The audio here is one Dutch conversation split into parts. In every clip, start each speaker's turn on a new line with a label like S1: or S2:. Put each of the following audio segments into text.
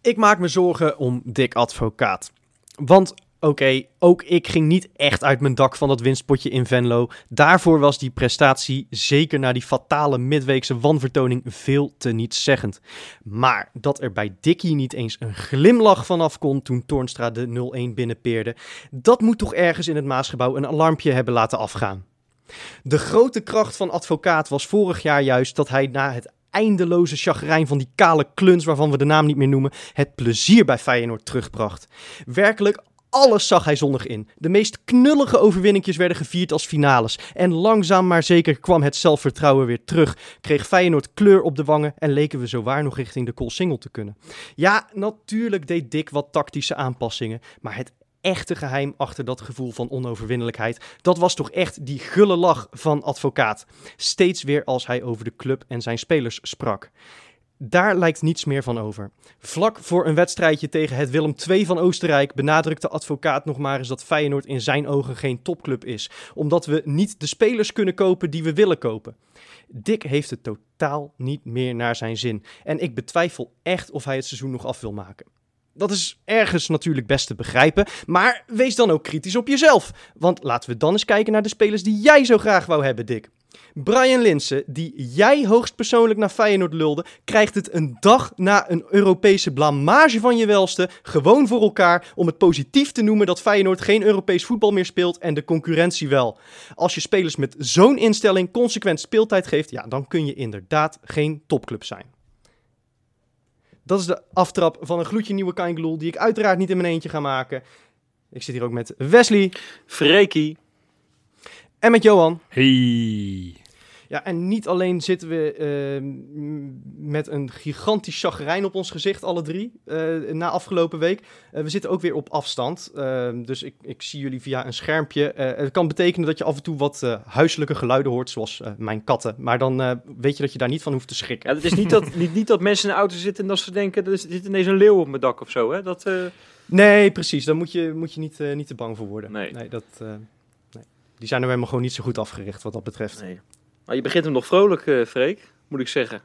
S1: Ik maak me zorgen om Dick Advocaat. Want oké, ook ik ging niet echt uit mijn dak van dat winstpotje in Venlo. Daarvoor was die prestatie, zeker na die fatale midweekse wanvertoning, veel te nietszeggend. Maar dat er bij Dickie niet eens een glimlach vanaf kon toen Toornstra de 0-1 binnenpeerde, dat moet toch ergens in het Maasgebouw een alarmpje hebben laten afgaan. De grote kracht van advocaat was vorig jaar juist dat hij na het eindeloze chagrijn van die kale kluns waarvan we de naam niet meer noemen, het plezier bij Feyenoord terugbracht. Werkelijk alles zag hij zonnig in. De meest knullige overwinningjes werden gevierd als finales. En langzaam maar zeker kwam het zelfvertrouwen weer terug. Kreeg Feyenoord kleur op de wangen en leken we zowaar nog richting de Koolsingel te kunnen. Ja, natuurlijk deed Dick wat tactische aanpassingen. Maar het echte geheim achter dat gevoel van onoverwinnelijkheid, dat was toch echt die gulle lach van advocaat. Steeds weer als hij over de club en zijn spelers sprak. Daar lijkt niets meer van over. Vlak voor een wedstrijdje tegen het Willem II van Oostenrijk benadrukte advocaat nog maar eens dat Feyenoord in zijn ogen geen topclub is, omdat we niet de spelers kunnen kopen die we willen kopen. Dick heeft het totaal niet meer naar zijn zin en ik betwijfel echt of hij het seizoen nog af wil maken. Dat is ergens natuurlijk best te begrijpen, maar wees dan ook kritisch op jezelf. Want laten we dan eens kijken naar de spelers die jij zo graag wou hebben, Dick. Brian Linsen, die jij hoogstpersoonlijk naar Feyenoord lulde, krijgt het een dag na een Europese blamage van je welste gewoon voor elkaar om het positief te noemen dat Feyenoord geen Europees voetbal meer speelt en de concurrentie wel. Als je spelers met zo'n instelling consequent speeltijd geeft, ja, dan kun je inderdaad geen topclub zijn. Dat is de aftrap van een gloedje nieuwe Kaingeloel, die ik uiteraard niet in mijn eentje ga maken. Ik zit hier ook met Wesley.
S2: Freekie.
S1: En met Johan.
S3: Hey.
S1: Ja, en niet alleen zitten we uh, met een gigantisch chagrijn op ons gezicht, alle drie, uh, na afgelopen week. Uh, we zitten ook weer op afstand. Ehm, dus ik, ik zie jullie via een schermpje. het kan betekenen dat je af en toe wat huiselijke geluiden hoort, zoals mijn katten. Maar dan weet je dat je daar niet van hoeft te schrikken.
S2: Ja, het is niet dat, niet, niet dat mensen in de auto zitten en dat ze denken, er zit ineens een leeuw op mijn dak of zo. Hè? Dat,
S1: Nee, precies. Daar moet je, moet je niet, niet te bang voor worden.
S2: Nee.
S1: nee dat, nee. Die zijn er helemaal gewoon niet zo goed afgericht wat dat betreft.
S2: Nee. Maar je begint hem nog vrolijk, uh, Freek, moet ik zeggen.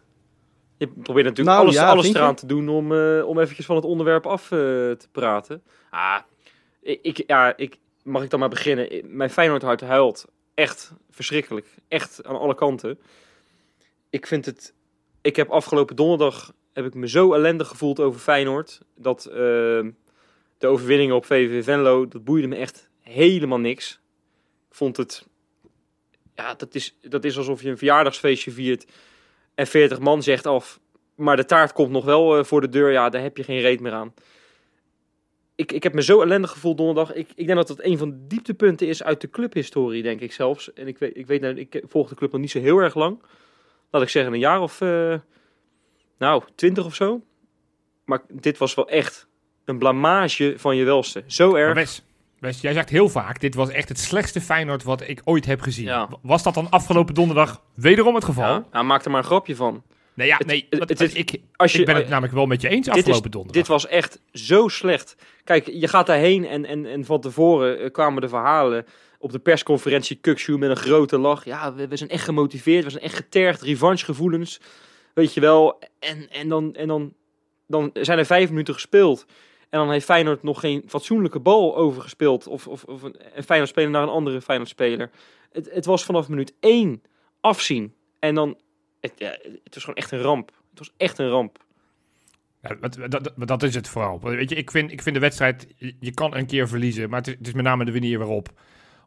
S2: Je probeert natuurlijk
S1: nou,
S2: alles,
S1: ja,
S2: alles eraan te doen om, uh, om eventjes van het onderwerp af uh, te praten. Ah, ik, ja, ik, mag ik dan maar beginnen? Mijn Feyenoord hart huilt. Echt verschrikkelijk. Echt aan alle kanten. Ik vind het... Ik heb afgelopen donderdag heb ik me zo ellendig gevoeld over Feyenoord. Dat de overwinningen op VVV Venlo, dat boeide me echt helemaal niks. Ik vond het ja, dat is, dat is alsof je een verjaardagsfeestje viert en 40 man zegt af, maar de taart komt nog wel uh, voor de deur. Ja, daar heb je geen reet meer aan. Ik, ik heb me zo ellendig gevoeld donderdag. Ik, ik denk dat dat een van de dieptepunten is uit de clubhistorie, denk ik zelfs. En ik weet, ik weet, ik volg de club nog niet zo heel erg lang. Laat ik zeggen, een jaar of, uh, nou, twintig of zo. Maar dit was wel echt een blamage van je welste. Zo erg.
S3: Jij zegt heel vaak, dit was echt het slechtste Feyenoord wat ik ooit heb gezien. Was dat dan afgelopen donderdag wederom het geval?
S2: Ja, nou, maak er maar een grapje van.
S3: Nee, ja, nee het, het, ik, als je, ik ben het namelijk wel met je eens afgelopen donderdag.
S2: Dit was echt zo slecht. Kijk, je gaat daarheen en, en, en van tevoren eh, kwamen de verhalen op de persconferentie Kukshoe met een grote lach. Ja, we, we, zijn echt gemotiveerd, we zijn echt getergd, revanchegevoelens. Weet je wel. En, en, dan, en dan, dan zijn er vijf minuten gespeeld. En dan heeft Feyenoord nog geen fatsoenlijke bal overgespeeld. Of, of, of een, Feyenoord speler naar een andere Feyenoord speler. Het, het was vanaf minuut één afzien. En dan, het, ja, het was gewoon echt een ramp. Het was echt een ramp.
S3: Ja, dat, dat, is het vooral. Weet je, ik vind, ik vind de wedstrijd, je kan een keer verliezen, maar het is, het is met name de manier waarop.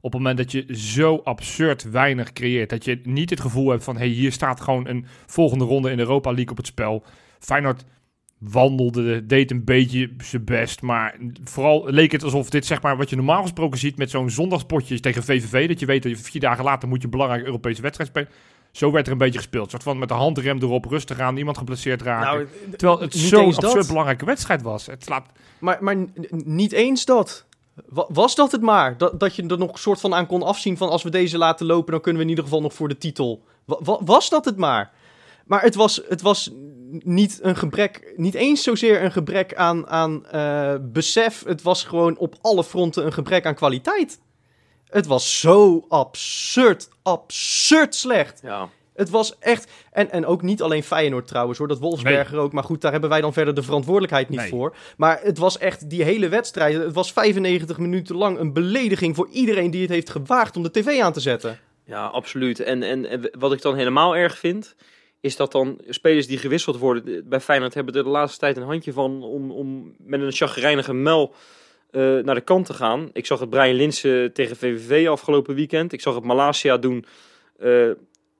S3: Op het moment dat je zo absurd weinig creëert, dat je niet het gevoel hebt van, hey, hier staat gewoon een volgende ronde in de Europa League op het spel. Feyenoord wandelde, deed een beetje zijn best. Maar vooral leek het alsof dit, zeg maar, wat je normaal gesproken ziet met zo'n zondagspotje tegen VVV. Dat je weet dat je vier dagen later moet je een belangrijke Europese wedstrijd spelen. Zo werd er een beetje gespeeld. Een soort van met de handrem erop, rustig aan, niemand geblesseerd raken. Nou, Terwijl het zo'n absurd belangrijke wedstrijd was. Het slaat...
S1: maar, maar niet eens dat. Was dat het maar? Dat, dat je er nog een soort van aan kon afzien van als we deze laten lopen, dan kunnen we in ieder geval nog voor de titel. Was dat het maar? Maar het was, het was niet een gebrek, niet eens zozeer een gebrek aan, aan uh, besef. Het was gewoon op alle fronten een gebrek aan kwaliteit. Het was zo absurd, absurd slecht.
S2: Ja.
S1: Het was echt... En, en ook niet alleen Feyenoord trouwens hoor, dat Wolfsberger ook. Maar goed, daar hebben wij dan verder de verantwoordelijkheid niet
S3: Nee.
S1: voor. Maar het was echt die hele wedstrijd. Het was 95 minuten lang een belediging voor iedereen die het heeft gewaagd om de tv aan te zetten.
S2: Ja, absoluut. En, en, en wat ik dan helemaal erg vind, is dat dan spelers die gewisseld worden bij Feyenoord hebben er de laatste tijd een handje van om, om met een chagrijnige mel eh, naar de kant te gaan. Ik zag het Brian Linsen tegen VVV afgelopen weekend. Ik zag het Malasia doen eh,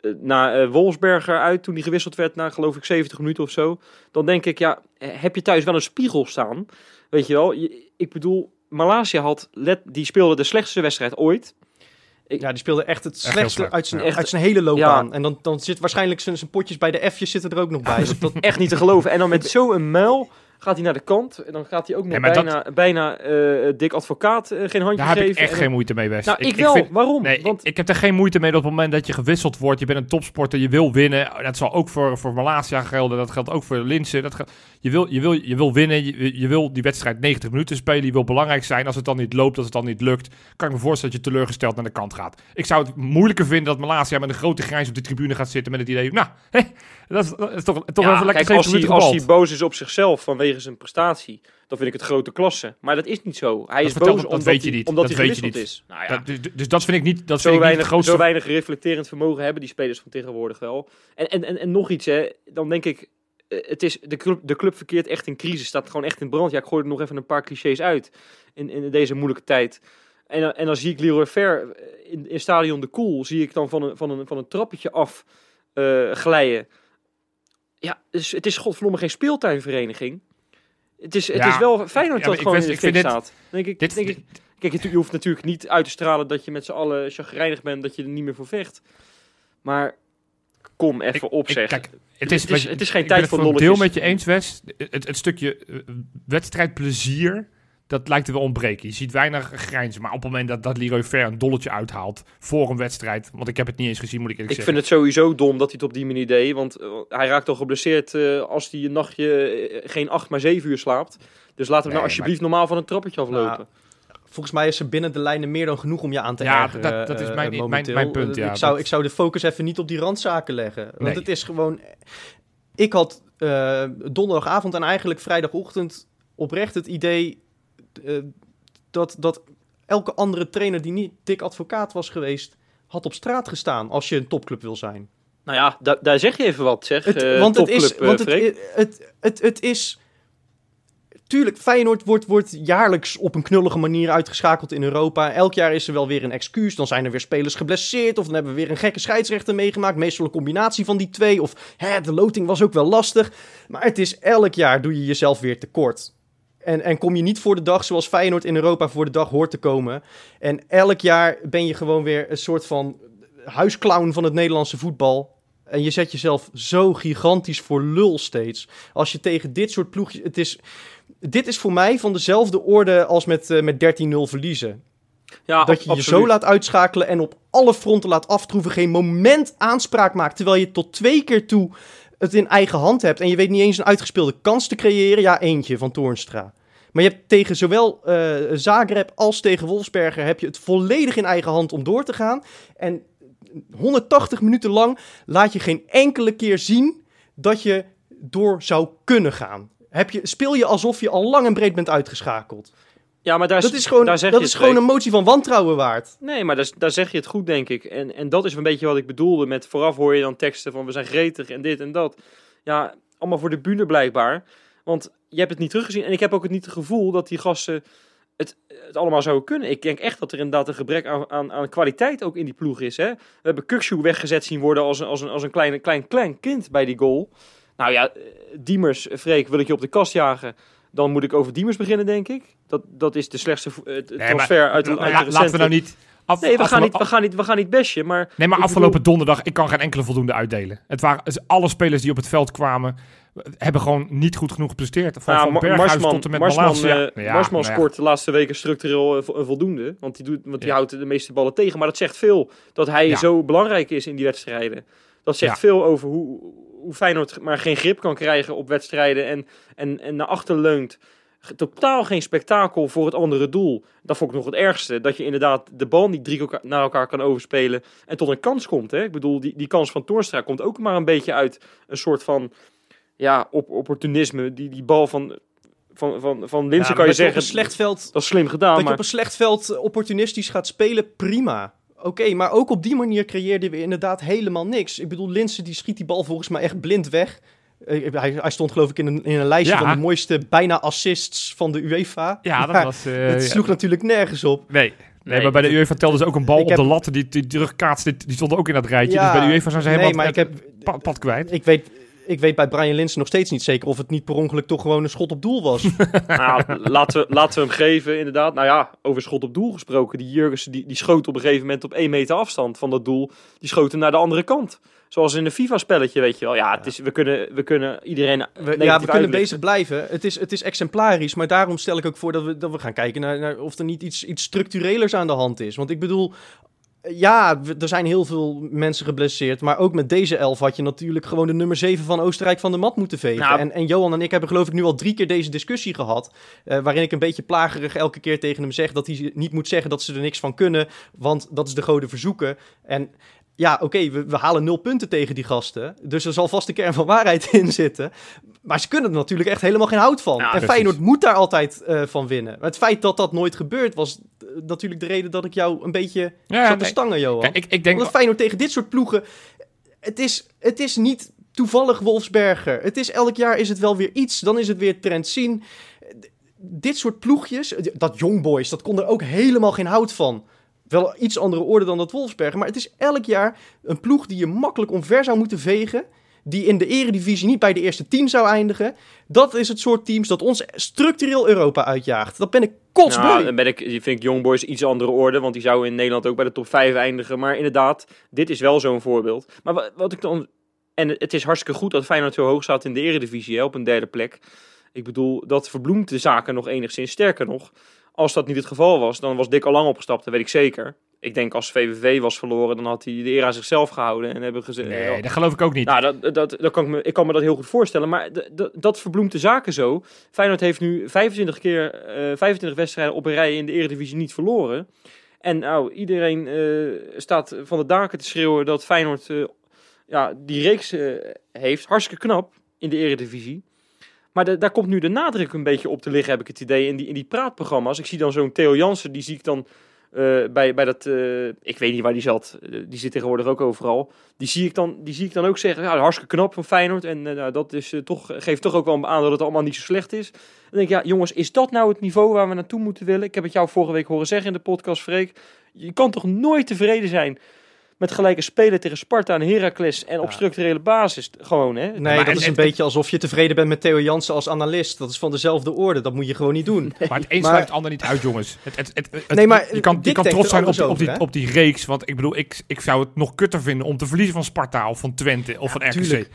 S2: eh, na eh, Wolfsberger uit toen die gewisseld werd na geloof ik 70 minuten of zo. Dan denk ik, ja, heb je thuis wel een spiegel staan? Weet je wel, ik bedoel, Malasia had, let, die speelde de slechtste wedstrijd ooit.
S1: Ja, die speelde echt het slechtste
S3: slecht,
S1: uit zijn,
S2: ja.
S1: uit zijn hele loopbaan. En dan, dan zit waarschijnlijk zijn, zijn potjes bij de F'jes zitten er ook nog bij. Dus dat,
S2: echt niet te geloven. En dan met zo'n muil gaat hij naar de kant. En dan gaat hij ook nog
S3: dat-
S2: bijna, bijna eh, dik advocaat eh, geen handje
S3: Daar heb
S2: geven.
S3: ik echt
S2: En
S3: geen moeite mee, West.
S2: Nou, ik, wel.
S3: vind-
S2: Waarom?
S3: Nee,
S2: Want
S3: ik, ik heb er geen moeite mee dat op het moment dat je gewisseld wordt, je bent een topsporter, je wil winnen. Dat zal ook voor, voor Malasia gelden, dat geldt ook voor Linsen. Dat geldt, je, wil, je, wil, je wil winnen, je, je wil die wedstrijd 90 minuten spelen, je wil belangrijk zijn. Als het dan niet loopt, als het dan niet lukt, kan ik me voorstellen dat je teleurgesteld naar de kant gaat. Ik zou het moeilijker vinden dat Malasia met een grote grijns op de tribune gaat zitten met het idee, nou, hé, dat, is, dat is toch, toch
S2: ja,
S3: even lekker
S2: kijk, als
S3: 70
S2: hij, als hij boos is op zichzelf vanwege zijn prestatie, dan vind ik het grote klasse. Maar dat is niet zo. Hij
S3: Dat
S2: is boos
S3: dat
S2: omdat,
S3: weet je
S2: hij,
S3: niet.
S2: omdat
S3: Dat
S2: hij
S3: weet je niet.
S2: is. Nou ja,
S3: Dat- dus, dus dat vind ik niet, dat
S2: zo,
S3: vind ik niet
S2: weinig,
S3: grootste...
S2: zo weinig reflecterend vermogen hebben die spelers van tegenwoordig wel. En, en, en, en nog iets, hè. dan denk ik, eh, het is, de, club, de club verkeert echt in crisis, staat gewoon echt in brand. Ja, ik gooi er nog even een paar clichés uit in, in deze moeilijke tijd. En, dan- en dan zie ik Leroy Ver eh, in, in Stadion de Koel, zie ik dan van een, van een, van een trappetje af eh, glijden. Ja, dus het is godverdomme geen speeltuinvereniging. Het is, het
S3: Ja,
S2: is wel
S3: ja,
S2: dat
S3: maar
S2: gewoon
S3: ik
S2: in de fik
S3: ik
S2: staat. Denk ik,
S3: dit-
S2: denk ik, kijk, je, je hoeft natuurlijk niet uit te stralen dat je met z'n allen chagrijnig bent, dat je er niet meer voor vecht. Maar kom even op,
S3: Ik-
S2: zeg.
S3: kijk, het
S2: Het
S3: is,
S2: het is geen
S3: ik
S2: tijd
S3: ben
S2: voor
S3: het voor een deel
S2: lolletjes.
S3: met je eens, Wes. Het, het stukje eh, wedstrijdplezier, dat lijkt er wel ontbreken. Je ziet weinig grijnzen, maar op het moment dat, dat Leroy Ver een dolletje uithaalt voor een wedstrijd, want ik heb het niet eens gezien, moet ik eerlijk
S2: Ik
S3: zeggen.
S2: vind het sowieso dom dat hij het op die manier deed. Want eh, hij raakt al geblesseerd eh, als hij een nachtje eh, geen 8, maar 7 uur slaapt. Dus laten we
S3: Nee,
S2: nou alsjeblieft normaal van een trappetje aflopen.
S1: Nou, Volgens mij is er binnen de lijnen meer dan genoeg om je aan te
S3: Ja,
S1: ergeren.
S3: dat- dat is mijn- mijn- mijn punt, ja,
S1: ik, zou,
S3: dat-
S1: ik zou de focus even niet op die randzaken leggen. Want
S3: Nee.
S1: het is gewoon... Ik had eh, donderdagavond en eigenlijk vrijdagochtend oprecht het idee... eh, dat, dat elke andere trainer die niet dik advocaat was geweest... had op straat gestaan als je een topclub wil zijn.
S2: Nou ja, da- daar zeg je even wat, zeg.
S1: Het,
S2: eh,
S1: want het is...
S2: eh,
S1: Want het, het, het, het is... Tuurlijk, Feyenoord wordt, wordt jaarlijks op een knullige manier uitgeschakeld in Europa. Elk jaar is er wel weer een excuus. Dan zijn er weer spelers geblesseerd. Of dan hebben we weer een gekke scheidsrechter meegemaakt. Meestal een combinatie van die twee. Of hè, de loting was ook wel lastig. Maar het is elk jaar doe je jezelf weer tekort. En, en kom je niet voor de dag zoals Feyenoord in Europa voor de dag hoort te komen. En elk jaar ben je gewoon weer een soort van huisclown van het Nederlandse voetbal. En je zet jezelf zo gigantisch voor lul steeds. Als je tegen dit soort ploegjes... Het is, dit is voor mij van dezelfde orde als met, eh, met 13-0 verliezen.
S2: Ja,
S1: dat je je zo laat uitschakelen en op alle fronten laat aftroeven. Geen moment aanspraak maakt. Terwijl je tot twee keer toe het in eigen hand hebt. En je weet niet eens een uitgespeelde kans te creëren. Ja, eentje van Toornstra. Maar je hebt tegen zowel eh, Zagreb als tegen Wolfsberger... heb je het volledig in eigen hand om door te gaan. En 180 minuten lang laat je geen enkele keer zien... dat je door zou kunnen gaan. Heb je, speel je alsof je al lang en breed bent uitgeschakeld.
S2: Ja, maar daar,
S1: Dat is gewoon,
S2: daar zeg
S1: dat
S2: je
S1: is gewoon een motie van wantrouwen waard.
S2: Nee, maar daar, daar zeg je het goed, denk ik. En, en dat is een beetje wat ik bedoelde met vooraf hoor je dan teksten van we zijn gretig en dit en dat. Ja, allemaal voor de bühne blijkbaar. Want je hebt het niet teruggezien. En ik heb ook het niet het gevoel dat die gasten het, het allemaal zouden kunnen. Ik denk echt dat er inderdaad een gebrek aan, aan, aan kwaliteit ook in die ploeg is. Hè? We hebben Kukshoe weggezet zien worden als een, als een, als een klein, klein, klein kind bij die goal. Nou ja, eh, Diemers, Freek, wil ik je op de kast jagen. Dan moet ik over Diemers beginnen, denk ik. Dat, dat is de slechtste
S3: Nee, maar-
S2: transfer uit de, uit de
S3: laten we
S2: recente-
S3: nou niet... Af,
S2: Nee, we gaan niet, we gaan niet, we gaan niet bashen, maar...
S3: Nee, maar afgelopen donderdag, ik kan geen enkele voldoende uitdelen. Het waren alle spelers die op het veld kwamen, hebben gewoon niet goed genoeg gepresteerd. Van, Berghuis
S2: Marsman,
S3: tot en met
S2: Marsman,
S3: Malasia.
S2: eh,
S3: Ja,
S2: Marsman
S3: nou
S2: scoort de laatste weken structureel eh, een voldoende. Want die, doet, want die houdt de meeste ballen tegen. Maar dat zegt veel dat hij zo belangrijk is in die wedstrijden. Dat zegt veel over hoe, hoe Feyenoord maar geen grip kan krijgen op wedstrijden. En, en, en naar achter leunt. Totaal geen spektakel voor het andere doel. Dat vond ik nog het ergste. Dat je inderdaad de bal niet drie naar elkaar kan overspelen. En tot een kans komt. Hè? Ik bedoel, die, die kans van Toornstra komt ook maar een beetje uit een soort van ja, op, opportunisme. Die, die bal van, van, van, van Linsen
S1: Ja,
S2: kan je zeggen.
S1: een slecht veld,
S2: Dat is slim gedaan.
S1: dat je
S2: maar
S1: op een slecht veld opportunistisch gaat spelen, prima. Oké, maar ook op die manier creëerden we inderdaad helemaal niks. Ik bedoel, Linsen die schiet die bal volgens mij echt blind weg. Eh, hij, hij stond geloof ik in een, in een lijstje
S3: Ja.
S1: van de mooiste bijna assists van de UEFA.
S3: Ja, dat was... eh,
S1: Het sloeg natuurlijk nergens op.
S3: Nee. Nee,
S2: Nee,
S3: maar bij de UEFA telden ze ook een bal op
S1: heb-
S3: de lat die, die terugkaatst. Die, die stonden ook in dat rijtje.
S1: Ja,
S3: dus bij de UEFA zijn ze helemaal
S1: nee, maar ik heb,
S3: pad, pad kwijt.
S1: ik weet, ik weet bij Brian Linsen nog steeds niet zeker of het niet per ongeluk toch gewoon een schot op doel was.
S2: Nou, laten, we, laten we hem geven, inderdaad. Nou ja, over schot op doel gesproken. Die Jurgensen die, die schoot op een gegeven moment op één meter afstand van dat doel. Die schoot hem naar de andere kant. Zoals in een FIFA-spelletje, weet je wel. Ja, het is, we, kunnen, we kunnen iedereen
S1: We, ja, we kunnen bezig blijven. Het is, het is exemplarisch, maar daarom stel ik ook voor dat we, dat we gaan kijken naar, naar of er niet iets, iets structurelers aan de hand is. Want ik bedoel, ja, er zijn heel veel mensen geblesseerd, maar ook met deze elf had je natuurlijk gewoon de nummer 7 van Oostenrijk van de mat moeten vegen.
S2: Nou,
S1: en, en Johan en ik hebben geloof ik nu al drie keer deze discussie gehad, eh, waarin ik een beetje plagerig elke keer tegen hem zeg dat hij niet moet zeggen dat ze er niks van kunnen, want dat is de goden verzoeken. En ja, oké, we, we halen nul punten tegen die gasten. Dus er zal vast een kern van waarheid in zitten. Maar ze kunnen er natuurlijk echt helemaal geen hout van.
S2: Ja,
S1: en
S3: precies.
S1: Feyenoord moet daar altijd eh, van winnen. Maar het feit dat dat nooit gebeurt, was eh, natuurlijk de reden dat ik jou een beetje
S3: Ja,
S1: zat te stangen, Johan.
S3: Ja, ik, ik denk...
S1: Omdat Feyenoord tegen dit soort ploegen... Het is, het is niet toevallig Wolfsberger. Het is elk jaar is het wel weer iets. Dan is het weer trend zien. Dit soort ploegjes, dat Young Boys, dat kon er ook helemaal geen hout van. Wel iets andere orde dan dat Wolfsberger. Maar het is elk jaar een ploeg die je makkelijk omver zou moeten vegen. Die in de eredivisie niet bij de eerste tien zou eindigen. Dat is het soort teams dat ons structureel Europa uitjaagt. Dat ben ik kotsbeu.
S2: Nou, dan ben ik, vind ik Young Boys iets andere orde, want die zou in Nederland ook bij de top 5 eindigen. Maar inderdaad, dit is wel zo'n voorbeeld. Maar wat, wat ik dan... En het is hartstikke goed dat Feyenoord zo hoog staat in de eredivisie, op een derde plek. Ik bedoel, dat verbloemt de zaken nog enigszins. Sterker nog, als dat niet het geval was, dan was Dick al lang opgestapt, dat weet ik zeker. Ik denk als VVV was verloren, dan had hij de eer aan zichzelf gehouden en hebben gezegd...
S3: Nee, dat geloof ik ook niet.
S2: Nou, dat, dat, dat kan ik, me, ik kan me dat heel goed voorstellen. Maar dat verbloemt de zaken zo. Feyenoord heeft nu 25 keer, eh 25 wedstrijden op een rij in de Eredivisie niet verloren. En nou, iedereen eh, staat van de daken te schreeuwen dat Feyenoord eh, ja, die reeks eh, heeft. Hartstikke knap in de Eredivisie. Maar da- daar komt nu de nadruk een beetje op te liggen, heb ik het idee, in die, in die praatprogramma's. Ik zie dan zo'n Theo Jansen, die zie ik dan eh, bij, bij dat... eh, ik weet niet waar die zat. Eh, die zit tegenwoordig ook overal. Die zie ik dan, die zie ik dan ook zeggen, ja, hartstikke knap van Feyenoord. En nou, dat is, toch, geeft toch ook wel aan dat het allemaal niet zo slecht is. Dan denk ik, ja, jongens, is dat nou het niveau waar we naartoe moeten willen? Ik heb het jou vorige week horen zeggen in de podcast, Freek. Je kan toch nooit tevreden zijn met gelijke spelen tegen Sparta en Heracles en op
S1: Ja.
S2: structurele basis gewoon, hè?
S1: Nee,
S3: Maar
S1: dat
S3: het-
S1: is een
S3: het-
S1: beetje alsof je tevreden bent met Theo Jansen als analist. Dat is van dezelfde orde. Dat moet je gewoon niet doen.
S3: Maar het een sluit het ander niet uit, jongens. Het, het, het, het-
S1: Nee, maar
S3: je kan, je kan trots zijn op,
S1: anders
S3: op, die,
S1: over,
S3: op die reeks. Want ik bedoel, ik, ik zou het nog kutter vinden om te verliezen van Sparta of van Twente of van RKC.
S1: tuurlijk.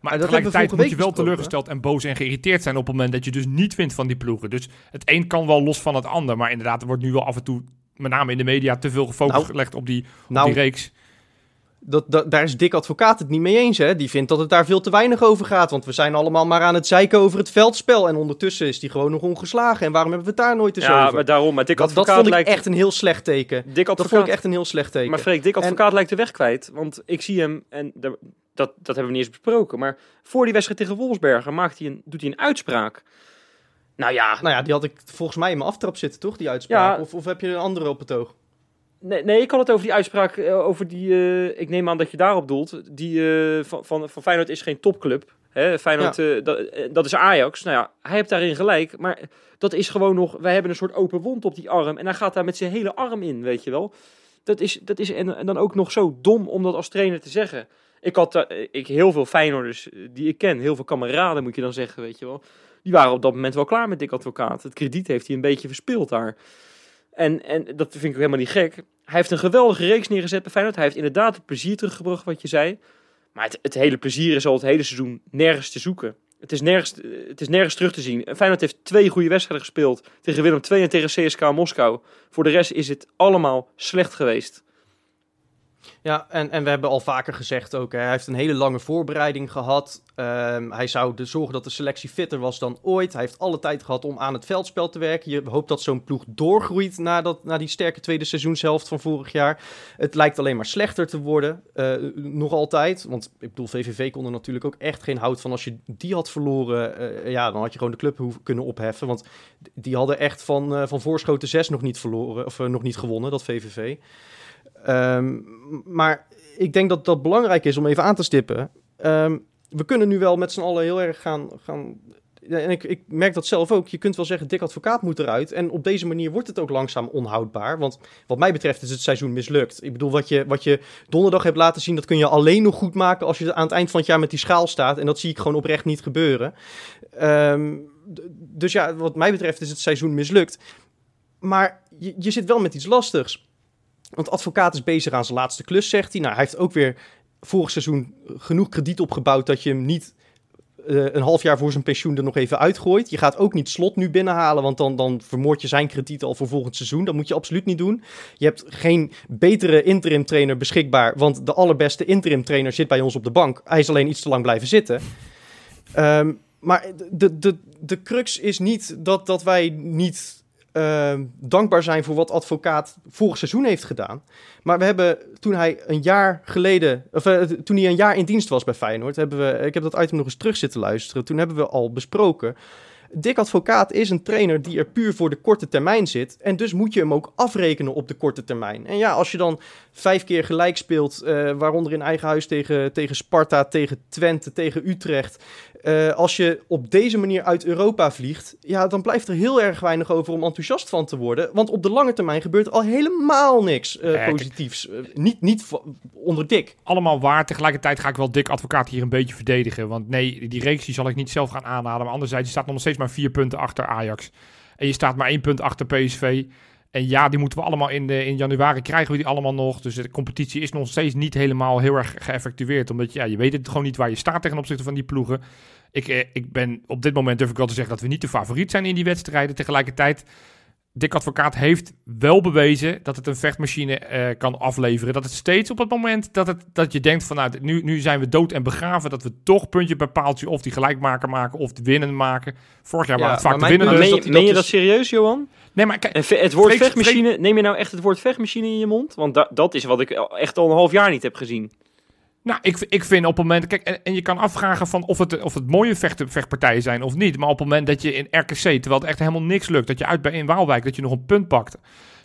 S3: Maar tegelijkertijd moet je wel teleurgesteld en boos en geïrriteerd zijn op het moment dat je dus niet wint van die ploegen. Dus het een kan wel los van het ander. Maar inderdaad, er wordt nu wel af en toe, met name in de media, te veel gefocust
S1: Nou,
S3: gelegd op die, op die
S1: Nou,
S3: reeks.
S1: Dat, dat, daar is Dick Advocaat het niet mee eens. Hè? Die vindt dat het daar veel te weinig over gaat. Want we zijn allemaal maar aan het zeiken over het veldspel. En ondertussen is die gewoon nog ongeslagen. En waarom hebben we het daar nooit eens
S2: ja,
S1: over?
S2: maar daarom, maar Dick
S1: dat, dat
S2: Advocaat
S1: vond ik
S2: lijkt...
S1: echt een heel slecht teken.
S2: Dick
S1: Dat
S2: Advocaat,
S1: vond ik echt een heel slecht teken.
S2: Maar Freek, Dick
S1: En-
S2: Advocaat lijkt de weg kwijt. Want ik zie hem, en dat, dat hebben we niet eens besproken. Maar voor die wedstrijd tegen Wolfsberger maakt hij een, doet hij een uitspraak. Nou ja,
S1: Nou ja, die had ik volgens mij in mijn aftrap zitten, toch? Die uitspraak.
S2: Ja.
S1: Of, of heb je een andere op het oog?
S2: Nee, nee, ik had het over die uitspraak. eh, over die, eh, ik neem aan dat je daarop doelt. Die eh, van, van, van Feyenoord is geen topclub. Hè? Feyenoord, dat, dat is Ajax. Nou ja, hij heeft daarin gelijk. Maar dat is gewoon nog... Wij hebben een soort open wond op die arm. En hij gaat daar met zijn hele arm in, weet je wel. Dat is, dat is en, en dan ook nog zo dom om dat als trainer te zeggen. Ik had ik, heel veel Feyenoorders die ik ken, heel veel kameraden moet je dan zeggen, weet je wel. Die waren op dat moment wel klaar met Dick Advocaat. Het krediet heeft hij een beetje verspeeld daar. En, en dat vind ik ook helemaal niet gek. Hij heeft een geweldige reeks neergezet bij Feyenoord. Hij heeft inderdaad het plezier teruggebracht, wat je zei. Maar het, het hele plezier is al het hele seizoen nergens te zoeken. Het is nergens, het is nergens terug te zien. Feyenoord heeft twee goede wedstrijden gespeeld. Tegen Willem II en tegen CSKA Moskou. Voor de rest is het allemaal slecht geweest.
S1: Ja, en, en we hebben al vaker gezegd ook, hè, hij heeft een hele lange voorbereiding gehad. Ehm, hij zou de zorgen dat de selectie fitter was dan ooit. Hij heeft alle tijd gehad om aan het veldspel te werken. Je hoopt dat zo'n ploeg doorgroeit na, dat, na die sterke tweede seizoenshelft van vorig jaar. Het lijkt alleen maar slechter te worden, eh, nog altijd. Want ik bedoel, VVV kon er natuurlijk ook echt geen hout van. Als je die had verloren, eh, ja, dan had je gewoon de club kunnen opheffen. Want die hadden echt van, uh, van voorschoten 6 nog niet verloren, of nog niet gewonnen, dat VVV. Ehm, maar ik denk dat dat belangrijk is om even aan te stippen. Ehm, we kunnen nu wel met z'n allen heel erg gaan. gaan en ik, ik, merk dat zelf ook. Je kunt wel zeggen, dik advocaat moet eruit. En op deze manier wordt het ook langzaam onhoudbaar. Want wat mij betreft is het seizoen mislukt. Ik bedoel, wat je, wat je donderdag hebt laten zien, dat kun je alleen nog goed maken als je aan het eind van het jaar met die schaal staat. En dat zie ik gewoon oprecht niet gebeuren. Ehm, dus ja, wat mij betreft is het seizoen mislukt. Maar je, je zit wel met iets lastigs. Want advocaat is bezig aan zijn laatste klus, zegt hij. Nou, hij heeft ook weer vorig seizoen genoeg krediet opgebouwd dat je hem niet uh, een half jaar voor zijn pensioen er nog even uitgooit. Je gaat ook niet slot nu binnenhalen, want dan, dan vermoord je zijn krediet al voor volgend seizoen. Dat moet je absoluut niet doen. Je hebt geen betere interim trainer beschikbaar, want de allerbeste interim trainer zit bij ons op de bank. Hij is alleen iets te lang blijven zitten. Um, maar de, de, de crux is niet dat, dat wij niet uh, dankbaar zijn voor wat advocaat vorig seizoen heeft gedaan. Maar we hebben toen hij een jaar geleden, of uh, toen hij een jaar in dienst was bij Feyenoord, hebben we, ik heb dat item nog eens terug zitten luisteren. Toen hebben we al besproken. Dick Advocaat is een trainer die er puur voor de korte termijn zit. En dus moet je hem ook afrekenen op de korte termijn. En ja, als je dan vijf keer gelijk speelt, uh, waaronder in eigen huis tegen, tegen Sparta, tegen Twente, tegen Utrecht. Uh, als je op deze manier uit Europa vliegt, ja, dan blijft er heel erg weinig over om enthousiast van te worden. Want op de lange termijn gebeurt al helemaal niks uh, positiefs. Uh, niet, niet onder dik.
S3: Allemaal waar. Tegelijkertijd ga ik wel dik advocaat hier een beetje verdedigen. Want nee, die reeks die zal ik niet zelf gaan aanhalen. Maar anderzijds, je staat nog steeds maar vier punten achter Ajax. En je staat maar één punt achter PSV. En ja, die moeten we allemaal in, de, in januari krijgen we die allemaal nog. Dus de competitie is nog steeds niet helemaal heel erg geëffectueerd. Omdat ja, je weet het gewoon niet waar je staat ten opzichte van die ploegen. Ik, eh, ik ben op dit moment durf ik wel te zeggen dat we niet de favoriet zijn in die wedstrijden. Tegelijkertijd, Dick Advocaat heeft wel bewezen dat het een vechtmachine uh, kan afleveren. Dat het steeds op het moment dat, het, dat je denkt van nou, nu, nu zijn we dood en begraven. Dat we toch puntje per paaltje of die gelijkmaker maken of de winnen maken. Vorig jaar ja, waren het vaak de winnen.
S2: Dus. Meen, je, meen je dat serieus, Johan?
S3: Nee, maar kijk,
S2: het woord vechtmachine, neem je nou echt het woord vechtmachine in je mond? Want da, dat is wat ik echt al een half jaar niet heb gezien.
S3: Nou, ik, ik vind op het moment. Kijk, en, en je kan afvragen van of het, of het mooie vecht, vechtpartijen zijn of niet. Maar op het moment dat je in RKC, terwijl het echt helemaal niks lukt, dat je uit bij in Waalwijk, dat je nog een punt pakt.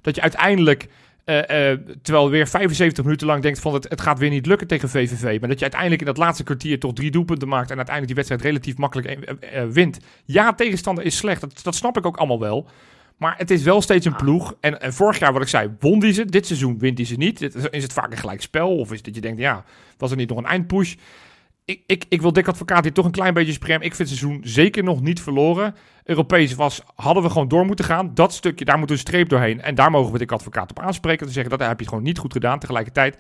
S3: Dat je uiteindelijk. Uh, uh, terwijl weer 75 minuten lang denkt van het, gaat weer niet lukken tegen VVV. Maar dat je uiteindelijk in dat laatste kwartier toch drie doelpunten maakt. En uiteindelijk die wedstrijd relatief makkelijk uh, wint. Ja, tegenstander is slecht. Dat, dat snap ik ook allemaal wel. Maar het is wel steeds een ploeg. En, en, vorig jaar, wat ik zei, won die ze. Dit seizoen wint die ze niet. Is het vaak een gelijk spel? Of is het dat je denkt, ja, was er niet nog een eindpush? Ik, ik, ik wil Dick Advocaat hier toch een klein beetje sprem. Ik vind het seizoen zeker nog niet verloren. Europees was, hadden we gewoon door moeten gaan. Dat stukje, daar moet een streep doorheen. En daar mogen we Dick Advocaat op aanspreken. Te zeggen, dat heb je gewoon niet goed gedaan. Tegelijkertijd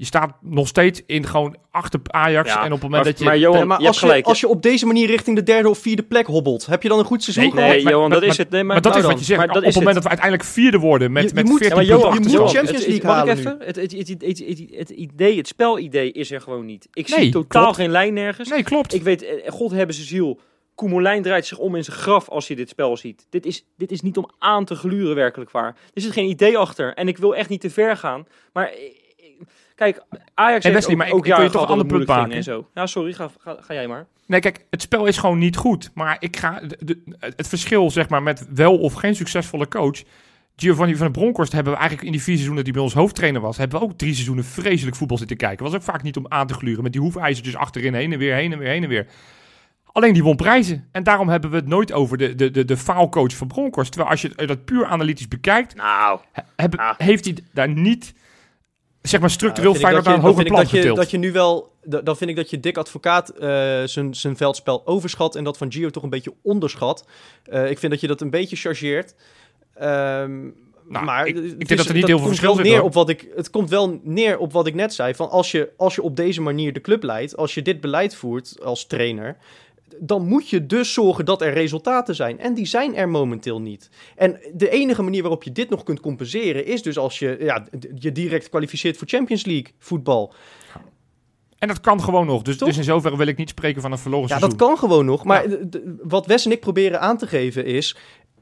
S3: je staat nog steeds in gewoon achter Ajax. Ja, en op het moment
S2: maar,
S3: dat je.
S2: Maar, Johan,
S1: als,
S2: je,
S1: als je op deze manier richting de derde of vierde plek hobbelt, heb je dan een goed seizoen
S2: nee,
S1: gehad?
S2: Nee, Johan,
S3: maar,
S2: dat is het. Nee, maar,
S3: maar dat
S2: nou
S3: is wat je zegt. op het moment het. dat we uiteindelijk vierde worden met,
S1: je, je
S3: met
S1: moet,
S3: 14
S1: ja, Johan,
S3: punten
S1: je moet. Champions League halen
S2: ik even? Het, het, het, het, het, het idee, het spelidee is er gewoon niet. Ik zie totaal
S3: klopt.
S2: geen lijn nergens.
S3: Nee, klopt.
S2: Ik weet, eh, God hebben ze ziel. Koemelijn draait zich om in zijn graf als je dit spel ziet. Dit is, dit is niet om aan te gluren werkelijk waar. Er zit geen idee achter. En ik wil echt niet te ver gaan. Maar kijk, Ajax heeft
S3: Wesley,
S2: ook,
S3: maar
S2: ook
S3: ik je toch een ander punt
S2: En zo. Ja, sorry, ga, ga, ga jij maar.
S3: Nee, kijk, het spel is gewoon niet goed. Maar ik ga. de- de- het verschil, zeg maar, met wel of geen succesvolle coach. Giovanni van der Bronckhorst hebben we eigenlijk in die vier seizoenen die bij ons hoofdtrainer was, hebben we ook drie seizoenen vreselijk voetbal zitten kijken. Was ook vaak niet om aan te gluren met die hoefijzertjes achterin, heen en weer, heen en weer, heen en weer. Alleen die won prijzen. En daarom hebben we het nooit over de, de, de, de faalcoach van Bronkhorst. Terwijl als je dat puur analytisch bekijkt,
S2: Nou,
S3: heb,
S2: Ah.
S3: heeft hij daar niet, zeg maar, structureel
S1: vind
S3: Feyenoord naar een hoger
S1: dan
S3: plan
S1: vind ik dat je, dat je nu wel, da- dan vind ik dat je Dick Advocaat eh, zijn zijn veldspel overschat en dat van Gio toch een beetje onderschat. Eh, ik vind dat je dat een beetje chargeert. Ehm,
S3: Nou,
S1: maar
S3: ik- ik denk
S1: is-
S3: dat er niet heel veel verschil zit,
S1: neer
S3: hoor.
S1: op wat ik Het komt wel neer op wat ik net zei. Van als, je, als je op deze manier de club leidt, als je dit beleid voert als trainer, dan moet je dus zorgen dat er resultaten zijn. En die zijn er momenteel niet. En de enige manier waarop je dit nog kunt compenseren is dus als je ja, je direct kwalificeert voor Champions League voetbal.
S3: En dat kan gewoon nog. Dus, dus in zoverre wil ik niet spreken van een verloren
S1: ja,
S3: seizoen.
S1: dat kan gewoon nog. Maar wat Wes en ik proberen aan te geven is...